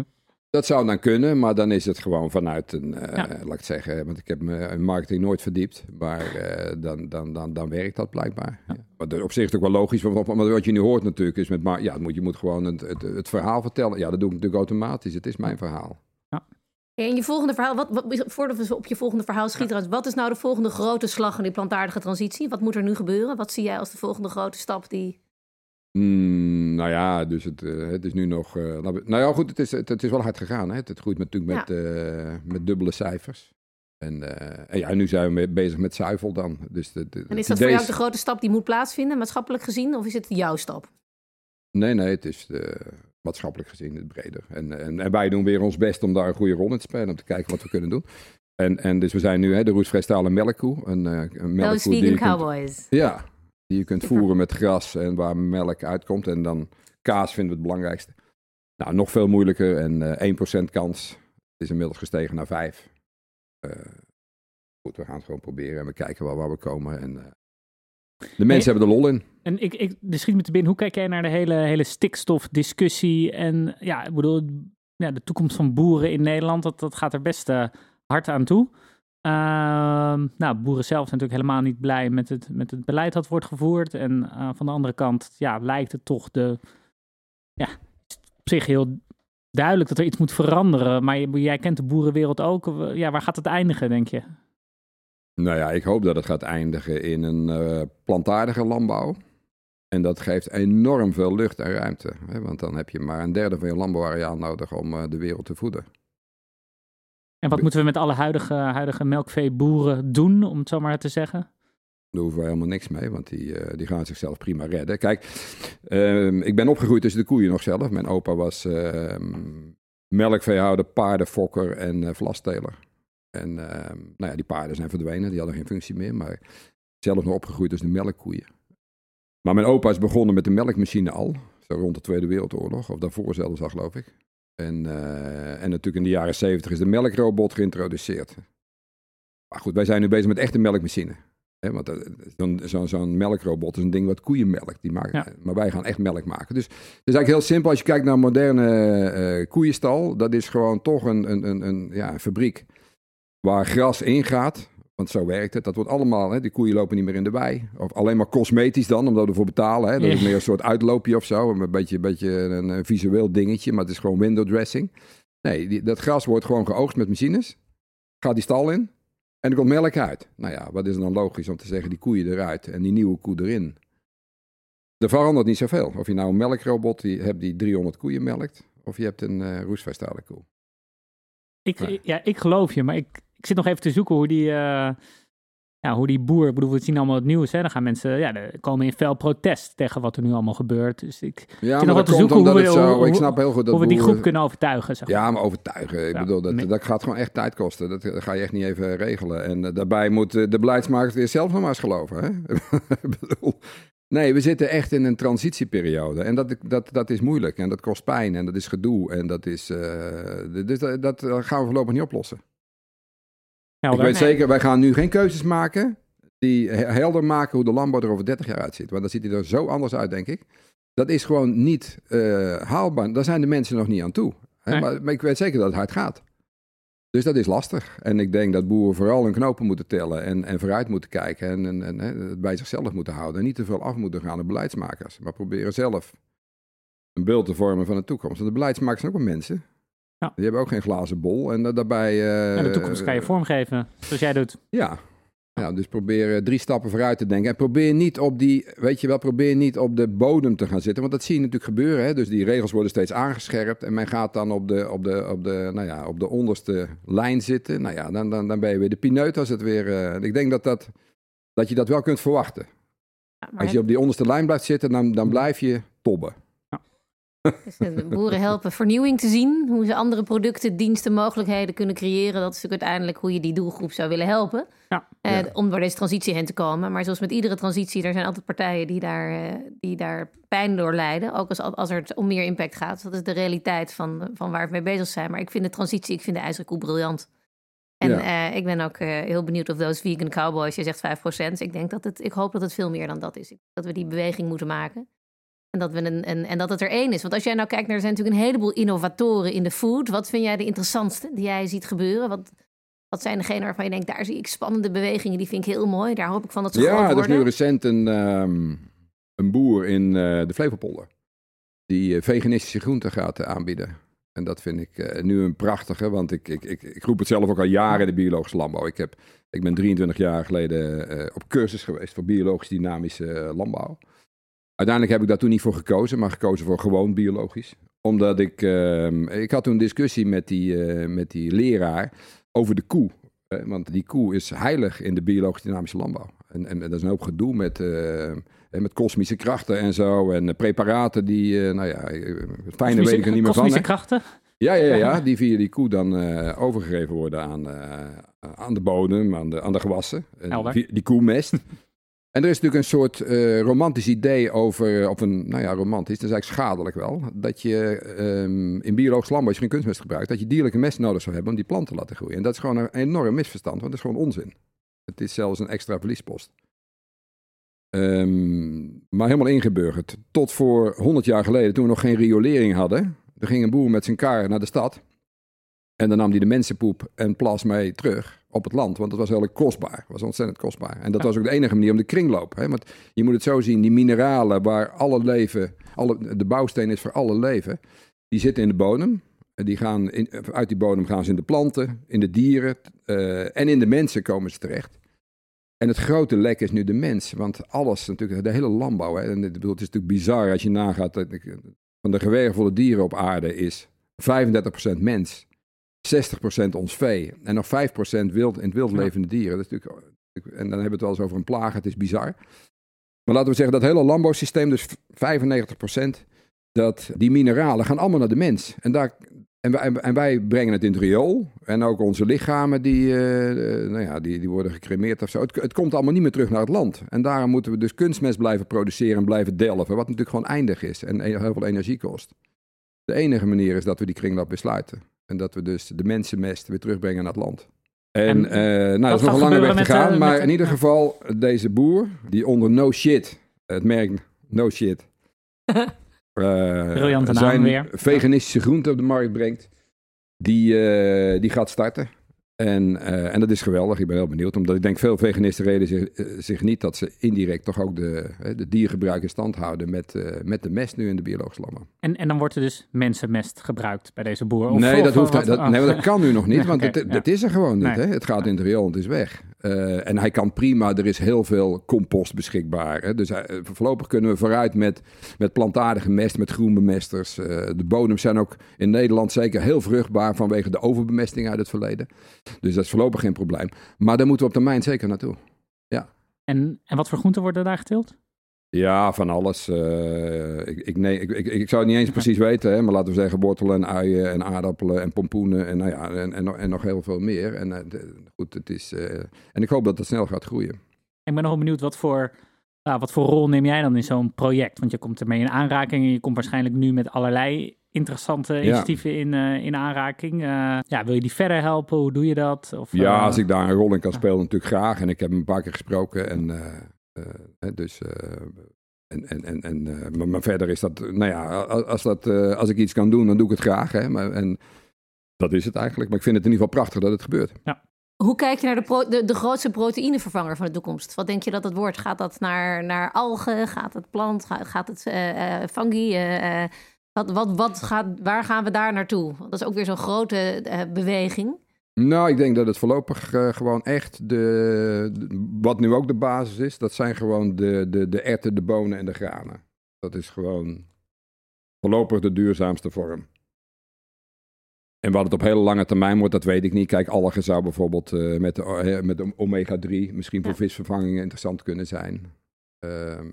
Dat zou dan kunnen, maar dan is het gewoon vanuit een, eh, Ja. laat ik zeggen, want ik heb me in marketing nooit verdiept, maar eh, dan, dan, dan, dan werkt dat blijkbaar. Ja. Maar dat- op zich is het ook wel logisch, want wat je nu hoort natuurlijk is met, ja, het moet, je moet gewoon het, het, het verhaal vertellen. Ja, dat doe ik natuurlijk automatisch, het is mijn verhaal. En je volgende verhaal, wat, wat, voordat we op je volgende verhaal schieten, wat is nou de volgende grote slag in die plantaardige transitie? Wat moet er nu gebeuren? Wat zie jij als de volgende grote stap die... Mm, nou ja, dus het, eh, het is nu nog. eh, nou ja, goed, het is, het, het is wel hard gegaan. Hè? Het, groeit natuurlijk met, eh, met dubbele cijfers. En, en ja, nu zijn we bezig met zuivel dan. Dus de, de, En is dat voor jou de grote stap die moet plaatsvinden, maatschappelijk gezien? Of is het jouw stap? Nee, nee, het is maatschappelijk gezien het breder. En, en, en wij doen weer ons best om daar een goede rol in te spelen. Om te kijken wat we kunnen doen. En, en dus we zijn nu hè, de roestvrijstalen melkkoe. Een, eh, een Those melkkoe die vegan kunt- cowboys. Ja, die je kunt voeren met gras en waar melk uitkomt. En dan kaas vinden we het belangrijkste. Nou, nog veel moeilijker. En eh 1% kans is inmiddels gestegen naar 5. Eh, goed, we gaan het gewoon proberen en we kijken wel waar we komen. En, eh, de mensen hebben er lol in. En ik, ik er schiet me te binnen, hoe kijk jij naar de hele, hele stikstofdiscussie? En ja, ik bedoel, ja, de toekomst van boeren in Nederland, dat, dat gaat er best hard aan toe. Ehm, nou, boeren zelf zijn natuurlijk helemaal niet blij met het, met het beleid dat wordt gevoerd. En eh, van de andere kant, ja, lijkt het toch de, ja, op zich heel duidelijk dat er iets moet veranderen. Maar jij kent de boerenwereld ook. Ja, waar gaat het eindigen, denk je? Nou ja, ik hoop dat het gaat eindigen in een eh, plantaardige landbouw. En dat geeft enorm veel lucht en ruimte. Hè? Want dan heb je maar een derde van je landbouwareaal nodig om eh, de wereld te voeden. En wat moeten we met alle huidige, huidige melkveeboeren doen, om het zo maar te zeggen? Daar hoeven we helemaal niks mee, want die, eh, die gaan zichzelf prima redden. Kijk, ehm, ik ben opgegroeid tussen de koeien nog zelf. Mijn opa was ehm, melkveehouder, paardenfokker en eh vlasteler. En ehm, nou ja, die paarden zijn verdwenen, die hadden geen functie meer. Maar zelf nog opgegroeid tussen de melkkoeien. Maar mijn opa is begonnen met de melkmachine al, zo rond de Tweede Wereldoorlog, of daarvoor zelfs al geloof ik. En, eh, en natuurlijk in de jaren zeventig is de melkrobot geïntroduceerd. Maar goed, wij zijn nu bezig met echte melkmachine. Want eh, zo'n zo'n melkrobot is een ding wat koeien melkt. Die maken, Ja. Maar wij gaan echt melk maken. Dus het is eigenlijk heel simpel. Als je kijkt naar een moderne eh, koeienstal, dat is gewoon toch een, een, een, een, ja, een fabriek. waar gras ingaat. Want zo werkt het. Dat wordt allemaal, hè, die koeien lopen niet meer in de wei. Of alleen maar cosmetisch dan, omdat we ervoor betalen. Hè. Dat is meer een soort uitloopje of zo. Een beetje, beetje een, visueel dingetje, maar het is gewoon window dressing. Nee, die, dat gras wordt gewoon geoogst met machines. Gaat die stal in en er komt melk uit. Nou ja, wat is dan logisch om te zeggen, die koeien eruit en die nieuwe koe erin. Er verandert niet zoveel. Of je nou een melkrobot die, hebt die 300 koeien melkt, of je hebt een roestvrijstalen koe. Ik, ja, ik geloof je, maar ik, ik zit nog even te zoeken hoe die, eh, ja, hoe die boer, ik bedoel, we zien allemaal het nieuws, hè. Dan gaan mensen, ja, er komen in fel protest tegen wat er nu allemaal gebeurt. Dus ik, Ja, nog wat te zoeken hoe we- zo... hoe- ik snap heel goed dat hoe we die boeren- groep kunnen overtuigen, zeg maar. Ja, maar overtuigen. Ik Ja, bedoel, dat, dat gaat gewoon echt tijd kosten. Dat, ga je echt niet even regelen. En eh, daarbij moet eh, de beleidsmaker weer zelf nog maar eens geloven. Hè? Ik bedoel, nee, we zitten echt in een transitieperiode. En dat, dat, dat is moeilijk. En dat kost pijn. En dat is gedoe. En dat is... dus dat, dat gaan we voorlopig niet oplossen. Helder. Ik weet Nee. zeker, wij gaan nu geen keuzes maken... die he- helder maken hoe de landbouw er over 30 jaar uitziet. Want dan ziet hij er zo anders uit, denk ik. Dat is gewoon niet eh, haalbaar. Daar zijn de mensen nog niet aan toe. Hè? Nee. Maar, maar ik weet zeker dat het hard gaat. Dus dat is lastig. En ik denk dat boeren vooral hun knopen moeten tellen en, en vooruit moeten kijken en, en, het bij zichzelf moeten houden. En niet te veel af moeten gaan aan de beleidsmakers, maar proberen zelf een beeld te vormen van de toekomst. Want de beleidsmakers zijn ook wel mensen. Ja. Die hebben ook geen glazen bol. En da- daarbij... eh, Ja, de toekomst kan je vormgeven, zoals jij doet. ja. ja, dus probeer eh, drie stappen vooruit te denken. En probeer niet op die, weet je wel, probeer niet op de bodem te gaan zitten. Want dat zie je natuurlijk gebeuren. Hè? Dus die regels worden steeds aangescherpt. En men gaat dan op de, op de, op de, nou ja, op de onderste lijn zitten. Nou ja, dan, dan, dan ben je weer de pineut als het weer... eh, ik denk dat, dat, dat je dat wel kunt verwachten. Ja, Als je op die onderste lijn blijft zitten, dan, dan blijf je tobben. Dus de boeren helpen vernieuwing te zien. Hoe ze andere producten, diensten, mogelijkheden kunnen creëren. Dat is natuurlijk uiteindelijk hoe je die doelgroep zou willen helpen. Ja. Eh, Ja. Om door deze transitie heen te komen. Maar zoals met iedere transitie, er zijn altijd partijen die daar, eh, die daar pijn door lijden. Ook als, als er om meer impact gaat. Dat is de realiteit van, van waar we mee bezig zijn. Maar ik vind de transitie, ik vind de ijzeren koe briljant. En Ja. eh, ik ben ook eh, heel benieuwd of those vegan cowboys, je zegt 5%. Ik denk dat het, ik hoop dat het veel meer dan dat is. Dat we die beweging moeten maken. En dat, we een, en dat het er één is. Want als jij nou kijkt naar, er zijn natuurlijk een heleboel innovatoren in de food. Wat vind jij de interessantste die jij ziet gebeuren? Wat, wat zijn degenen waarvan je denkt, daar zie ik spannende bewegingen, die vind ik heel mooi. Daar hoop ik van dat ze groot Ja, er is worden. nu recent een, ehm, een boer in eh, de Flevopolder. Die eh, veganistische groenten gaat aanbieden. En dat vind ik eh, nu een prachtige, want ik, ik, ik, ik roep het zelf ook al jaren in de biologische landbouw. Ik, heb, ik ben 23 jaar geleden op cursus geweest voor biologisch dynamische landbouw. Uiteindelijk heb ik daar toen niet voor gekozen, maar gekozen voor gewoon biologisch. Omdat ik, ehm, ik had toen een discussie met die, eh, met die leraar over de koe. Want die koe is heilig in de biologisch dynamische landbouw. En, en, dat is een hoop gedoe met, eh, eh, met kosmische krachten en zo. En eh, preparaten die, eh, nou ja, fijne weet ik er niet meer van. Kosmische krachten. Ja, ja, ja, ja, die via die koe dan overgegeven worden aan, aan de bodem, aan de, aan de gewassen. Via- die koemest. En er is natuurlijk een soort eh, romantisch idee over, of een, nou ja, romantisch, dat is eigenlijk schadelijk wel, dat je ehm, in biologisch landbouw, als je geen kunstmest gebruikt, dat je dierlijke mest nodig zou hebben om die planten te laten groeien. En dat is gewoon een enorm misverstand, want dat is gewoon onzin. Het is zelfs een extra verliespost. Ehm, maar helemaal ingeburgerd. Tot voor 100 jaar geleden, toen we nog geen riolering hadden. Er ging een boer met zijn kar naar de stad. En dan nam hij de mensenpoep en plas mee terug op het land. Want dat was heel kostbaar. Dat was ontzettend kostbaar. En dat was ook de enige manier om de kringloop. Hè? Want je moet het zo zien, die mineralen waar alle leven, alle, de bouwsteen is voor alle leven. Die zitten in de bodem. En Die gaan in, uit die bodem gaan ze in de planten, in de dieren eh, en in de mensen komen ze terecht. En het grote lek is nu de mens. Want alles, natuurlijk, de hele landbouw. Hè, en bedoel, het is natuurlijk bizar als je nagaat. Dat van de gewervelvolle dieren op aarde is 35% mens, 60% ons vee. En nog 5% wild, in het wild levende dieren. Dat is natuurlijk, en dan hebben we het wel eens over een plaag. Het is bizar. Maar laten we zeggen dat hele landbouwsysteem, dus 95%, dat die mineralen gaan allemaal naar de mens. En daar, en wij, en wij brengen het in het riool. En ook onze lichamen, die, eh, eh, nou ja, die, die worden gecremeerd of zo. Het, het komt allemaal niet meer terug naar het land. En daarom moeten we dus kunstmest blijven produceren en blijven delven. Wat natuurlijk gewoon eindig is en heel veel energie kost. De enige manier is dat we die kringloop besluiten. En dat we dus de mensenmest weer terugbrengen naar het land. En, En eh, nou, dat is nog een lange weg te gaan. eh, maar in ieder geval, deze boer, die onder no shit, het merk no shit, naam zijn weer. veganistische groenten op de markt brengt, die, die gaat starten. En, eh, en dat is geweldig. Ik ben heel benieuwd. Omdat ik denk veel veganisten reden zich, eh, zich niet dat ze indirect toch ook de, de diergebruik in stand houden met, eh, met de mest nu in de biologische landbouw. En, en dan wordt er dus mensenmest gebruikt bij deze boer? Of, nee, of- dat hoeft, dat, nee, dat kan nu nog niet, Nee, want het, ja. het is er gewoon niet. Nee. Hè? Het gaat in het riool, het is weg. Eh, en hij kan prima, er is heel veel compost beschikbaar. Hè? Dus eh, voorlopig kunnen we vooruit met, met plantaardige mest, met groenbemesters. Eh, de bodems zijn ook in Nederland zeker heel vruchtbaar vanwege de overbemesting uit het verleden. Dus dat is voorlopig geen probleem. Maar daar moeten we op termijn zeker naartoe. En, en wat voor groenten worden daar geteeld? Ja, van alles. Eh, ik, ik, nee, ik, ik, ik zou het niet eens precies weten, hè, maar laten we zeggen wortelen en uien en aardappelen en pompoenen en, nou ja, en, en, nog- en nog heel veel meer. En eh, goed, het is, eh, en ik hoop dat het snel gaat groeien. Ik ben nog wel benieuwd, wat voor, nou, wat voor rol neem jij dan in zo'n project? Want je komt ermee in aanraking en je komt waarschijnlijk nu met allerlei interessante initiatieven in, in aanraking. Ja, wil je die verder helpen? Hoe doe je dat? Of, Ja, als ik daar een rol in kan spelen, natuurlijk graag. En ik heb hem een paar keer gesproken. En, dus, eh, en, en, en, en, eh, maar, maar verder is dat, nou ja, als, dat, eh, als ik iets kan doen, dan doe ik het graag. Hè, maar, en dat is het eigenlijk. Maar ik vind het in ieder geval prachtig dat het gebeurt. Hoe kijk je naar de, pro- de, de grootste proteïnevervanger van de toekomst? Wat denk je dat het wordt? Gaat dat naar, naar algen? Gaat het plant? Gaat, gaat het eh, eh, fungi? Eh, eh, wat, wat, wat gaat, waar gaan we daar naartoe? Want Dat is ook weer zo'n grote eh, beweging. Nou, ik denk dat het voorlopig eh, gewoon echt de, de- Wat nu ook de basis is, dat zijn gewoon de, de, de erwten, de bonen en de granen. Dat is gewoon voorlopig de duurzaamste vorm. En wat het op hele lange termijn wordt, dat weet ik niet. Kijk, algen zou bijvoorbeeld eh, met, de, eh, met de omega-3 misschien voor Ja. visvervangingen interessant kunnen zijn. Ehm,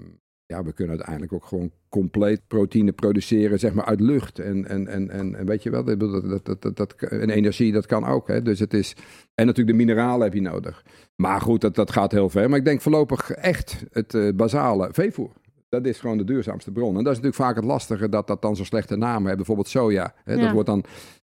ja, we kunnen uiteindelijk ook gewoon compleet proteïne produceren, zeg maar, uit lucht. En, en, en, en, weet je wel, dat, dat, dat, dat, dat, en energie, dat kan ook. Hè? Dus het is, en natuurlijk de mineralen heb je nodig. Maar goed, dat, dat gaat heel ver. Maar ik denk voorlopig echt het eh, basale veevoer. Dat is gewoon de duurzaamste bron. En dat is natuurlijk vaak het lastige dat dat dan zo'n slechte naam heeft. Bijvoorbeeld soja. Hè? Ja. Dat wordt dan,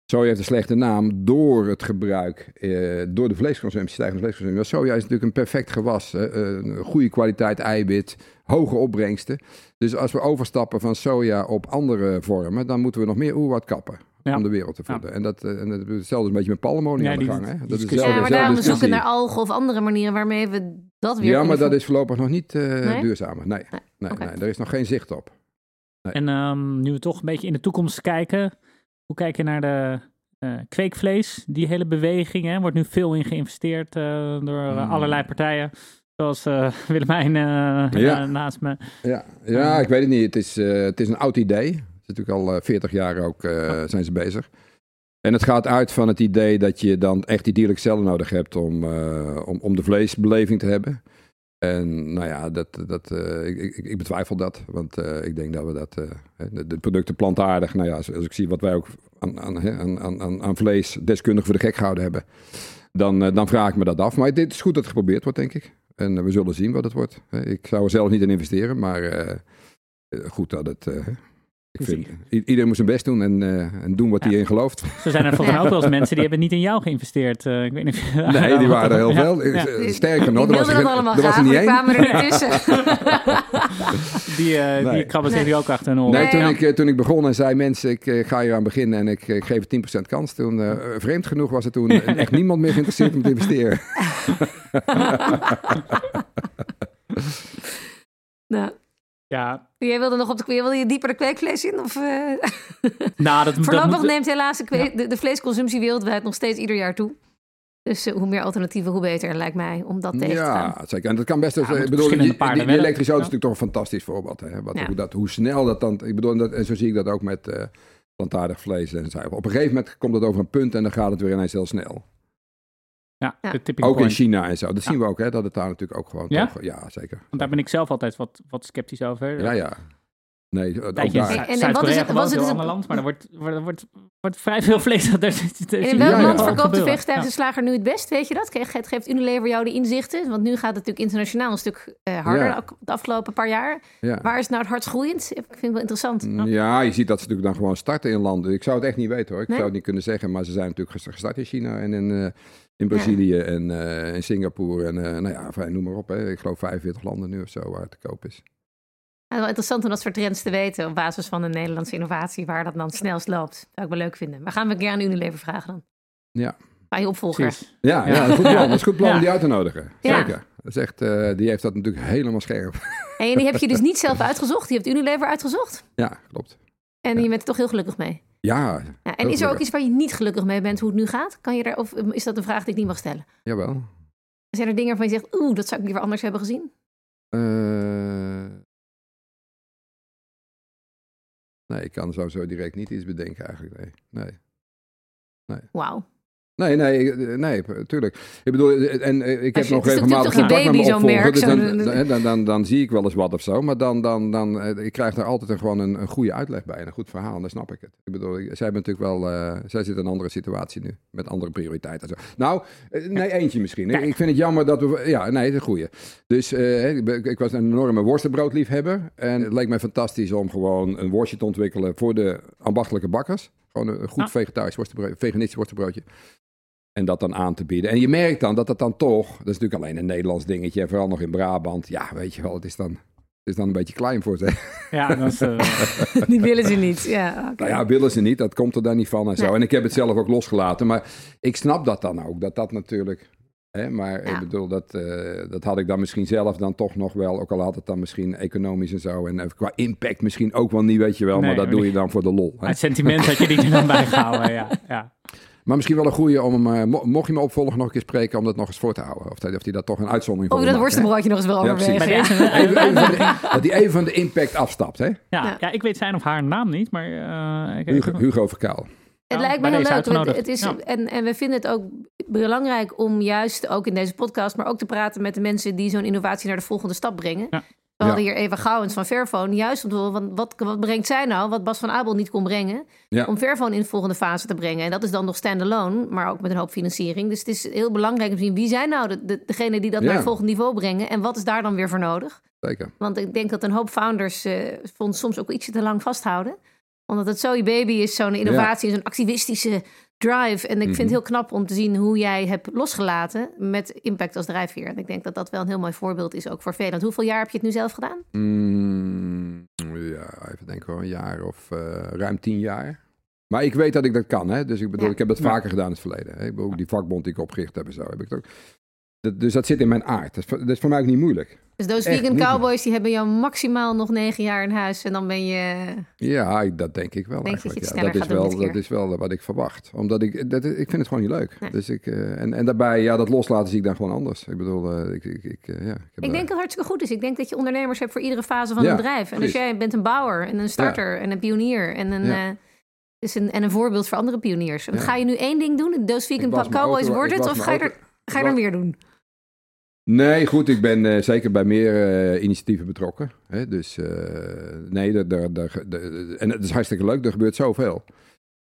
soja heeft een slechte naam door het gebruik, eh, door de vleesconsumptie, stijgende vleesconsumptie. Maar soja is natuurlijk een perfect gewas. hè. Eh, een goede kwaliteit eiwit, hoge opbrengsten. Dus als we overstappen van soja op andere vormen, dan moeten we nog meer oerwoud kappen. Ja. Om de wereld te voeden. En, dat, eh, en dat hetzelfde is een beetje met palmolie Ja, aan de gang. Hè? Dat is Ja, maar daarom zoeken naar algen of andere manieren waarmee we dat weer Ja, maar dat is voorlopig nog niet eh Nee? duurzamer. Nee, Nee, nee, daar is nog geen zicht op. En ehm, nu we toch een beetje in de toekomst kijken, hoe kijk je naar de eh, kweekvlees? Die hele beweging, hè, wordt nu veel in geïnvesteerd eh, door eh, Hmm. allerlei partijen. Zoals Willemijn Ja. naast me. Ja, ja ik weet het niet. Het is, het is een oud idee. Het is natuurlijk al eh, 40 jaar ook zijn ze bezig. En het gaat uit van het idee dat je dan echt die dierlijke cellen nodig hebt om, om, om de vleesbeleving te hebben. En nou ja, dat, dat, eh, ik, ik, ik betwijfel dat. Want eh, ik denk dat we dat. eh, de, de producten plantaardig. Nou ja, als, ik zie wat wij ook aan, aan, aan, aan, vlees deskundig voor de gek gehouden hebben. Dan, dan vraag ik me dat af. Maar dit is goed dat het geprobeerd wordt, denk ik. En we zullen zien wat het wordt. Ik zou er zelf niet in investeren, maar goed dat het. Ik vind, i- iedereen moet zijn best doen en, eh, en doen wat Ja. hij in gelooft. Zo zijn er volgens mij ook wel eens mensen die hebben niet in jou geïnvesteerd. Eh, ik weet niet of Nee, die waren er heel Ja, veel. ja. Eh, Sterker nog, er was er, dat allemaal er was er niet één. kwamen er niet tussen. Die, eh, die Nee. krabben zich nu ook achter hun oren. Nee, toen, Ja. ik, toen ik begon en zei mensen, ik ga hier aan beginnen en ik, ik geef het 10% kans. Toen, eh, vreemd genoeg was er toen echt niemand meer geïnteresseerd om te investeren. nou, Ja, jij wilde nog op de wilde je dieper de kweekvlees in? Of, eh? nou, dat, dat Voorlopig moet- neemt helaas de, kwee- de, de vleesconsumptie wereldwijd nog steeds ieder jaar toe. Dus eh, hoe meer alternatieven, hoe beter, lijkt mij, om dat tegen te gaan. Ja, zeker. En dat kan best. Dus, Ja, ik bedoel, die, die, die wedden. elektrische auto is Ja. natuurlijk toch een fantastisch voorbeeld. Hè? Wat, Ja. hoe, dat, hoe snel dat dan. Ik bedoel, en dat, en zo zie ik dat ook met eh plantaardig vlees en zuivel. Op een gegeven moment komt het over een punt en dan gaat het weer ineens heel snel. Ja, Ja. de tipping Ook in point. China en zo. Dat Ja. zien we ook, hè? Dat het daar natuurlijk ook gewoon. Ja? toch- ja zeker. Want daar ben ik zelf altijd wat, wat sceptisch over. Ja, ja. Nee, ook Tijdje in daar. En- en wat is het- het- ander land, maar er wordt, wordt, wordt, wordt vrij veel vlees. Er, er, er, En in welk Ja, land ja. verkoopt de vegetarische slager nu het best? Weet je dat? Geeft, geeft Unilever jou de inzichten? Want nu gaat het natuurlijk internationaal een stuk eh, harder Ja. de afgelopen paar jaar. Ja. Waar is het nou het hardst groeiend? Ik vind het wel interessant. Ja, je ziet dat ze natuurlijk dan gewoon starten in landen. Ik zou het echt niet weten hoor. Ik Nee? zou het niet kunnen zeggen. Maar ze zijn natuurlijk ges- gestart in China en in, eh, in Brazilië en in Singapore. En eh, nou ja, noem maar op. Hè. Ik geloof 45 landen nu of zo waar het te koop is. Ja, wel interessant om dat soort trends te weten op basis van een Nederlandse innovatie waar dat dan snelst loopt. Zou ik wel leuk vinden. Maar gaan we een keer aan Unilever vragen dan? Bij je opvolger. Ja, ja. dat is een goed plan. Dat is goed plan om Ja. die uit te nodigen. Ja. Zeker. Dat is echt, eh, die heeft dat natuurlijk helemaal scherp. En die heb je dus niet zelf uitgezocht. Die heeft Unilever uitgezocht. Ja, klopt. En je bent er toch heel gelukkig mee. Ja, Ja, en is er ook iets waar je niet gelukkig mee bent hoe het nu gaat? Kan je daar, of is dat een vraag die ik niet mag stellen? jawel. Zijn er dingen waarvan je zegt, oeh, dat zou ik liever anders hebben gezien? Eh, nee, ik kan zo, zo direct niet iets bedenken eigenlijk. Nee, nee. Wauw. Nee, nee, eh, nee, tuurlijk. Ik bedoel, eh, en eh, ik Als heb nog het is regelmatig contact met mijn opvolger, dus dan, dan, dan, zie ik wel eens wat of zo. Maar dan, dan, dan ik krijg daar altijd een, gewoon een, een goede uitleg bij en een goed verhaal. En dan snap ik het. Ik bedoel, ik- zij hebben natuurlijk wel, zij zitten in een andere situatie nu. Met andere prioriteiten. en Zo. Nou, nee, eentje misschien. Ik, ik vind het jammer dat we, ja, nee, de goede. Dus eh, ik, ben- ik was een enorme worstenbroodliefhebber. En het leek mij fantastisch om gewoon een worstje te ontwikkelen voor de ambachtelijke bakkers. Gewoon een goed Ah. vegetarisch worstenbrood, veganistisch worstenbroodje. En dat dan aan te bieden. En je merkt dan dat dat dan toch, dat is natuurlijk alleen een Nederlands dingetje, en vooral nog in Brabant. Ja, weet je wel, het is dan, het is dan een beetje klein voor ze. Ja, dat is, eh, Die willen ze niet. Ja, oké. Nou ja, willen ze niet, dat komt er dan niet van en zo. Nee. En ik heb het zelf ook losgelaten, maar ik snap dat dan ook, dat dat natuurlijk... Hè, maar Ja. ik bedoel, dat, eh, dat had ik dan misschien zelf dan toch nog wel, ook al had het dan misschien economisch en zo. En eh, qua impact misschien ook wel niet, weet je wel, Nee, maar dat doe je dan voor de lol. Hè. het sentiment had je die er dan bij gehouden. Ja, ja. Maar misschien wel een goede om hem, eh, mo- mocht je me opvolgen nog een keer spreken, om dat nog eens voor te houden. Of hij of die daar toch een uitzondering Of voor je dat worstenbroodje nog eens wil Ja, precies. overwegen. Deze, Even, even van de, dat hij even van de impact afstapt, hè? Ja, Ja. ja. ik weet zijn of haar naam niet, maar... eh, ik- Hugo, Hugo Verkaal. Het Ja, lijkt me heel leuk. Het, is, Ja. en, en we vinden het ook belangrijk om juist ook in deze podcast, maar ook te praten met de mensen die zo'n innovatie naar de volgende stap brengen. Ja. We hadden Ja. hier Eva Gouwens van Fairphone, juist om te horen, wat, wat brengt zij nou, wat Bas van Abel niet kon brengen, Ja. om Fairphone in de volgende fase te brengen. En dat is dan nog standalone, maar ook met een hoop financiering. Dus het is heel belangrijk om te zien wie zijn nou de, de, degene die dat Ja. naar het volgende niveau brengen en wat is daar dan weer voor nodig. Zeker. Want ik denk dat een hoop founders eh vond soms ook ietsje te lang vasthouden. Omdat het zo je baby is, zo'n innovatie, zo'n activistische drive. En ik vind Mhm. het heel knap om te zien hoe jij hebt losgelaten met impact als drijfveer. En ik denk dat dat wel een heel mooi voorbeeld is ook voor velen. Want hoeveel jaar heb je het nu zelf gedaan? Mm, ja, even denken hoor, een jaar of eh, ruim tien jaar. Maar ik weet dat ik dat kan, hè. Dus ik bedoel, Ja. ik heb dat Ja. vaker gedaan in het verleden. Hè? Ik bedoel, ook die vakbond die ik opgericht heb en zo, heb ik het ook. Dat, dus dat zit in mijn aard. Dat is, voor- dat is voor mij ook niet moeilijk. Dus those Echt vegan cowboys die hebben jou maximaal nog negen jaar in huis. En dan ben je... Ja, dat denk ik wel Denk eigenlijk. je ja. dat, is wel, dat is wel wat ik verwacht. Omdat ik, dat, ik vind het gewoon niet leuk. Nee. Dus ik, eh, en, en daarbij, ja, dat loslaten zie ik dan gewoon anders. Ik bedoel, eh, ik, ik, ik, eh, ja, ik, heb Ik denk dat het hartstikke goed is. Ik denk dat je ondernemers hebt voor iedere fase van Ja, een bedrijf. En als jij bent een bouwer en een starter en een pionier en een... Eh, dus een, en een voorbeeld voor andere pioniers. Ga je nu één ding doen? Those vegan cowboys wordt het? Of ga je, er, ga je er meer doen? Nee, goed, ik ben eh, zeker bij meer eh, initiatieven betrokken. Hè? Dus eh, nee, daar- daar- daar- daar- en het is hartstikke leuk, er gebeurt zoveel.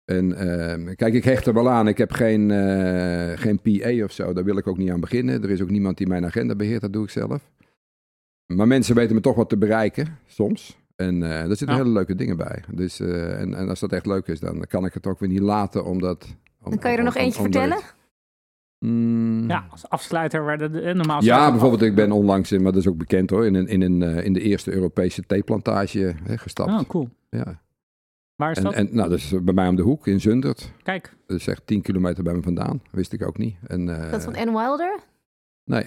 En ehm, kijk, ik hecht er wel aan. Ik heb geen, eh, geen PA of zo, daar wil ik ook niet aan beginnen. Er is ook niemand die mijn agenda beheert, dat doe ik zelf. Maar mensen weten me toch wat te bereiken, soms. En eh er zitten Ja. hele leuke dingen bij. Dus, eh, en, en als dat echt leuk is, dan kan ik het ook weer niet laten, omdat... om- Dan kan je er om- nog om- eentje vertellen? Mm. Ja, als afsluiter werden de, eh, normaal... Ja, bijvoorbeeld, ik ben onlangs, in, maar dat is ook bekend hoor, in, een, in, een, eh, in de eerste Europese theeplantage hè, gestapt. Oh, cool. Ja. Waar is En, dat? en nou, dat is bij mij om de hoek in Zundert. Kijk, Dat is echt 10 kilometer bij me vandaan. Wist ik ook niet. En, eh, Dat van Ann Wilder? Nee.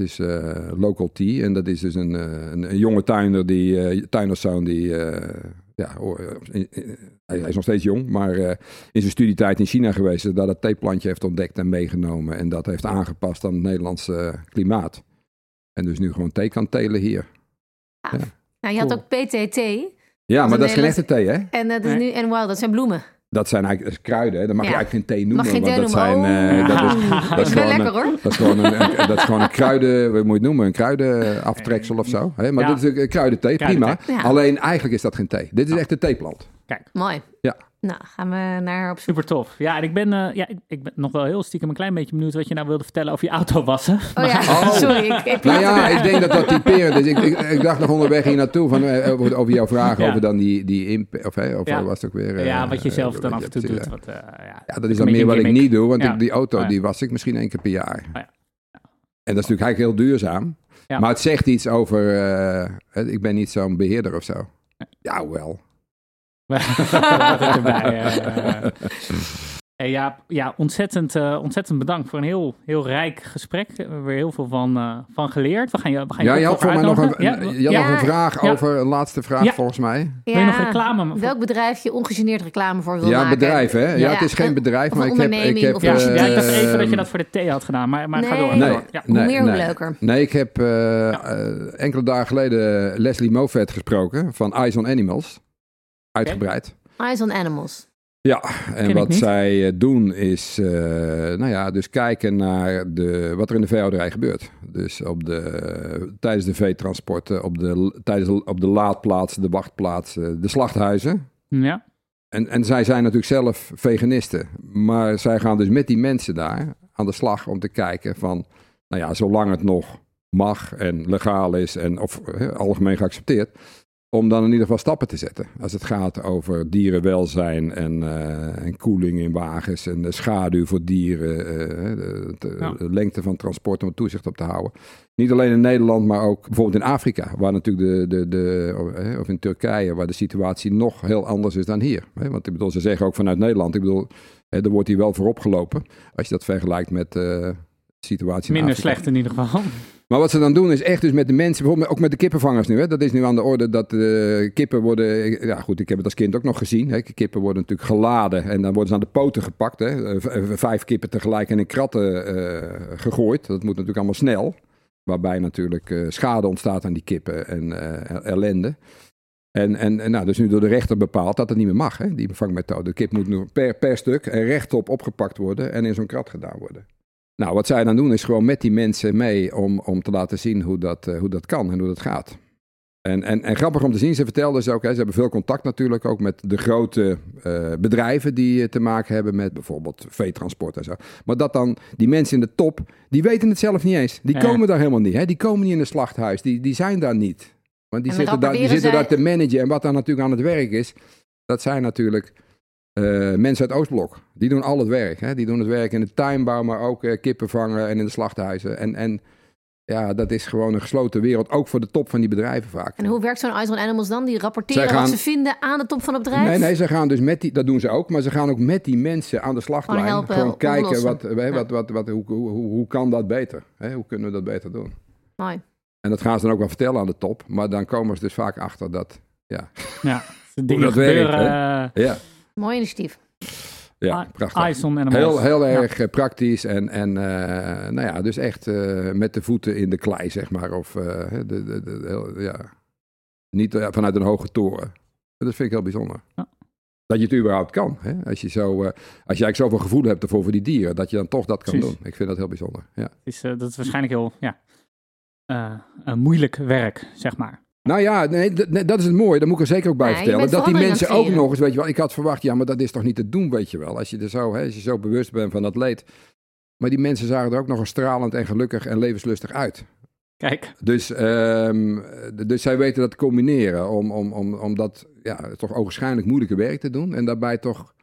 Het is eh, local tea en dat is dus een, eh, een, een jonge tuinder, die, eh tuinerszoon die, eh, ja, oh, in- in- hij, is nog steeds jong, maar eh, in zijn studietijd in China geweest, is, daar dat theeplantje heeft ontdekt en meegenomen en dat heeft aangepast aan het Nederlandse klimaat. En dus nu gewoon thee kan telen hier. Nou, je had Cool. ook PTT. Ja, maar dat is geen echte thee, hè? En dat is Nee. nu Ann Wilder. Dat zijn bloemen. Dat zijn eigenlijk dat kruiden? Dan mag Ja. je eigenlijk geen thee noemen. Mag geen want dat zijn, eh, Oh. dat is, dat Dat gewoon lekker hoor. Dat is gewoon een, een- dat is gewoon een kruiden, wat moet je het noemen, een kruidenaftreksel of zo. Hè? Maar Ja. dit is een kruidenthee, prima. Alleen eigenlijk is dat geen thee. Dit is echt een theeplant. Mooi. Ja. Nou, gaan we naar op zoek. super tof. Ja, en ik ben, eh, ja, ik, ik ben nog wel heel stiekem een klein beetje benieuwd wat je nou wilde vertellen over je auto wassen. Oh ja, Oh. sorry. Ik, ik Nou ja, ik denk dat dat typerend is. Ik, ik, ik dacht nog onderweg hier naartoe van, eh, over, over jouw vraag Ja. over dan die, die imp, of, hè, of Ja. was het ook weer... eh, ja, wat je zelf eh, dan af en toe doet. ja. Wat, eh, ja, Ja, dat is dan meer wat ik niet doe, want ik, die auto Oh ja. die was ik misschien één keer per jaar. Oh ja. En dat is natuurlijk eigenlijk heel duurzaam. Ja. Maar het zegt iets over, eh, hè, ik ben niet zo'n beheerder of zo. Ja, wel. Erbij, eh, Hey, ja, ja ontzettend, uh, ontzettend bedankt voor een heel, heel rijk gesprek. We hebben weer heel veel van, uh, van geleerd. We gaan je, we gaan je ja, je had voor mij nog een, ja? je had nog een vraag over, een laatste vraag volgens mij. Wil je nog reclame? Welk bedrijf je ongegeneerd reclame voor wil ja, maken? bedrijf hè? Ja, het is geen bedrijf, maar ik heb... Ik heb of ja, uh, ja, ik dacht even dat je dat voor de thee had gedaan, maar, maar nee, ga door. Nee, door. Ja. hoe meer, hoe leuker. Nee, ik heb enkele dagen geleden Leslie Moffat gesproken van Eyes on Animals. Uitgebreid. Eyes on Animals. Ja, en wat zij eh, doen is, uh, nou ja, dus kijken naar de, wat er in de veehouderij gebeurt. Dus op de, tijdens de veetransporten, op de, tijdens op de laadplaatsen, de wachtplaatsen, de slachthuizen. Ja. En, en zij zijn natuurlijk zelf veganisten, maar zij gaan dus met die mensen daar aan de slag om te kijken van, nou ja, zolang het nog mag en legaal is en of algemeen geaccepteerd, om dan in ieder geval stappen te zetten. Als het gaat over dierenwelzijn en, uh, en koeling in wagens en de schaduw voor dieren, uh, de, de, de, lengte van transport om toezicht op te houden. Niet alleen in Nederland, maar ook bijvoorbeeld in Afrika, waar natuurlijk de, de, de of in Turkije, waar de situatie nog heel anders is dan hier. Want ik bedoel, ze zeggen ook vanuit Nederland, ik bedoel, er wordt hier wel voorop gelopen, als je dat vergelijkt met uh, de situatie Minder in Afrika. slecht in ieder geval. Maar wat ze dan doen is echt dus met de mensen, bijvoorbeeld ook met de kippenvangers nu. Hè, dat is nu aan de orde dat uh, kippen worden, ja goed, ik heb het als kind ook nog gezien. Hè, kippen worden natuurlijk geladen en dan worden ze aan de poten gepakt. Hè, vijf kippen tegelijk in kratten uh, gegooid. Dat moet natuurlijk allemaal snel. Waarbij natuurlijk schade ontstaat aan die kippen en ellende. En, en, en nou, dus nu door de rechter bepaald dat het niet meer mag, hè, die vangmethode. De kip moet nu per, per stuk en rechtop opgepakt worden en in zo'n krat gedaan worden. Nou, wat zij dan doen is gewoon met die mensen mee om, om te laten zien hoe dat, uh, hoe dat kan en hoe dat gaat. En, en, en grappig om te zien, ze vertelden ze ook, hè, ze hebben veel contact natuurlijk ook met de grote uh, bedrijven die te maken hebben met bijvoorbeeld veetransport en zo. Maar dat dan die mensen in de top, die weten het zelf niet eens. Die Ja. komen daar helemaal niet. Hè? Die komen niet in een slachthuis. Die, die zijn daar niet. Want die En zitten, daar, die zitten daar te managen. En wat daar natuurlijk aan het werk is, dat zijn natuurlijk eh, mensen uit Oostblok. Die doen al het werk. Hè? Die doen het werk in de tuinbouw, maar ook eh, kippen vangen en in de slachthuizen. En, en ja, dat is gewoon een gesloten wereld, ook voor de top van die bedrijven vaak. En hoe werkt zo'n Eyes on Animals dan? Die rapporteren gaan- wat ze vinden aan de top van het bedrijf? Nee, nee, ze gaan dus met die, dat doen ze ook, maar ze gaan ook met die mensen aan de slachtlijn. Gewoon helpen, gewoon kijken, wat, hè, wat, wat, wat, hoe, hoe, hoe, hoe kan dat beter? Hè? Hoe kunnen we dat beter doen? Mooi. En dat gaan ze dan ook wel vertellen aan de top, maar dan komen ze dus vaak achter dat, ja, Ja, dingen dat werkt, eh, ja, Mooi initiatief. ja Ah, prachtig. Heel, heel erg eh, praktisch en, en eh, nou ja, dus echt eh, met de voeten in de klei, zeg maar. Of eh, de, de, de, heel- ja, niet vanuit een hoge toren. Dat vind ik heel bijzonder. Ja. Dat je het überhaupt kan. Hè? Als, je zo, eh, als je eigenlijk zoveel gevoel hebt ervoor voor die dieren, dat je dan toch dat kan Precies. doen. Ik vind dat heel bijzonder. Ja. Het is, eh, dat is waarschijnlijk heel ja, eh, een moeilijk werk, zeg maar. Nou ja, nee, dat is het mooie. Daar moet ik er zeker ook bij Ja, vertellen. Dat die mensen ook nog eens, weet je wel, ik had verwacht, ja, maar dat is toch niet te doen, weet je wel. Als je er zo, hè, als je zo bewust bent van dat leed. Maar die mensen zagen er ook nog eens stralend en gelukkig en levenslustig uit. Kijk, Dus, ehm, dus zij weten dat te combineren om, om, om, om dat ja, toch ogenschijnlijk moeilijke werk te doen. En daarbij toch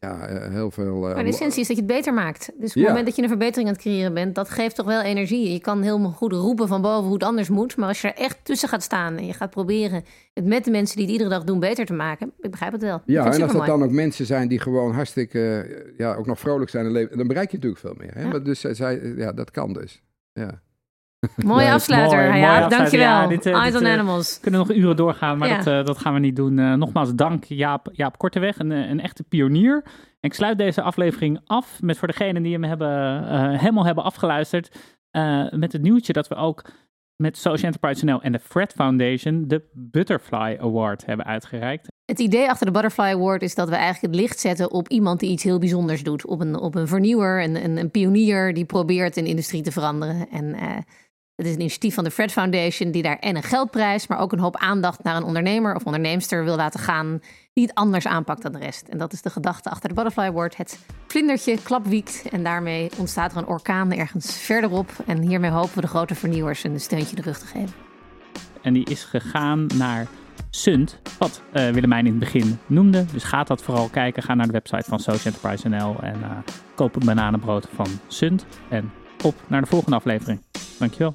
ja, eh, heel veel... eh, Maar de essentie is dat je het beter maakt. Dus op Ja. het moment dat je een verbetering aan het creëren bent, dat geeft toch wel energie. Je kan heel goed roepen van boven hoe het anders moet. Maar als je er echt tussen gaat staan en je gaat proberen het met de mensen die het iedere dag doen beter te maken, ik begrijp het wel. Ja, het en als dat dan ook mensen zijn die gewoon hartstikke, eh, ja, ook nog vrolijk zijn en leven, dan bereik je natuurlijk veel meer. Hè? Ja. Maar dus zij- ja, dat kan dus. Ja. Mooie afsluiter. mooi, ja, mooie dankjewel. Ja, dit, eh, Eyes dit, on eh, Animals. we kunnen nog uren doorgaan, maar Ja. dat, eh, dat gaan we niet doen. Nogmaals dank Jaap, Jaap Korteweg, een, een echte pionier. En ik sluit deze aflevering af met voor degenen die hem hebben, helemaal hebben afgeluisterd, met het nieuwtje dat we ook met Social Enterprise NL en de Fred Foundation de Butterfly Award hebben uitgereikt. Het idee achter de Butterfly Award is dat we eigenlijk het licht zetten op iemand die iets heel bijzonders doet. Op een, op een vernieuwer, een, een, een pionier die probeert een industrie te veranderen. En het is een initiatief van de Fred Foundation die daar en een geldprijs, maar ook een hoop aandacht naar een ondernemer of onderneemster wil laten gaan die het anders aanpakt dan de rest. En dat is de gedachte achter de Butterfly Award. Het vlindertje klapwiekt en daarmee ontstaat er een orkaan ergens verderop. En hiermee hopen we de grote vernieuwers een steuntje de rug te geven. En die is gegaan naar Sunt, wat eh, Willemijn in het begin noemde. Dus ga dat vooral kijken. Ga naar de website van Social Enterprise NL en eh, koop een bananenbrood van Sunt. En op naar de volgende aflevering. Dankjewel.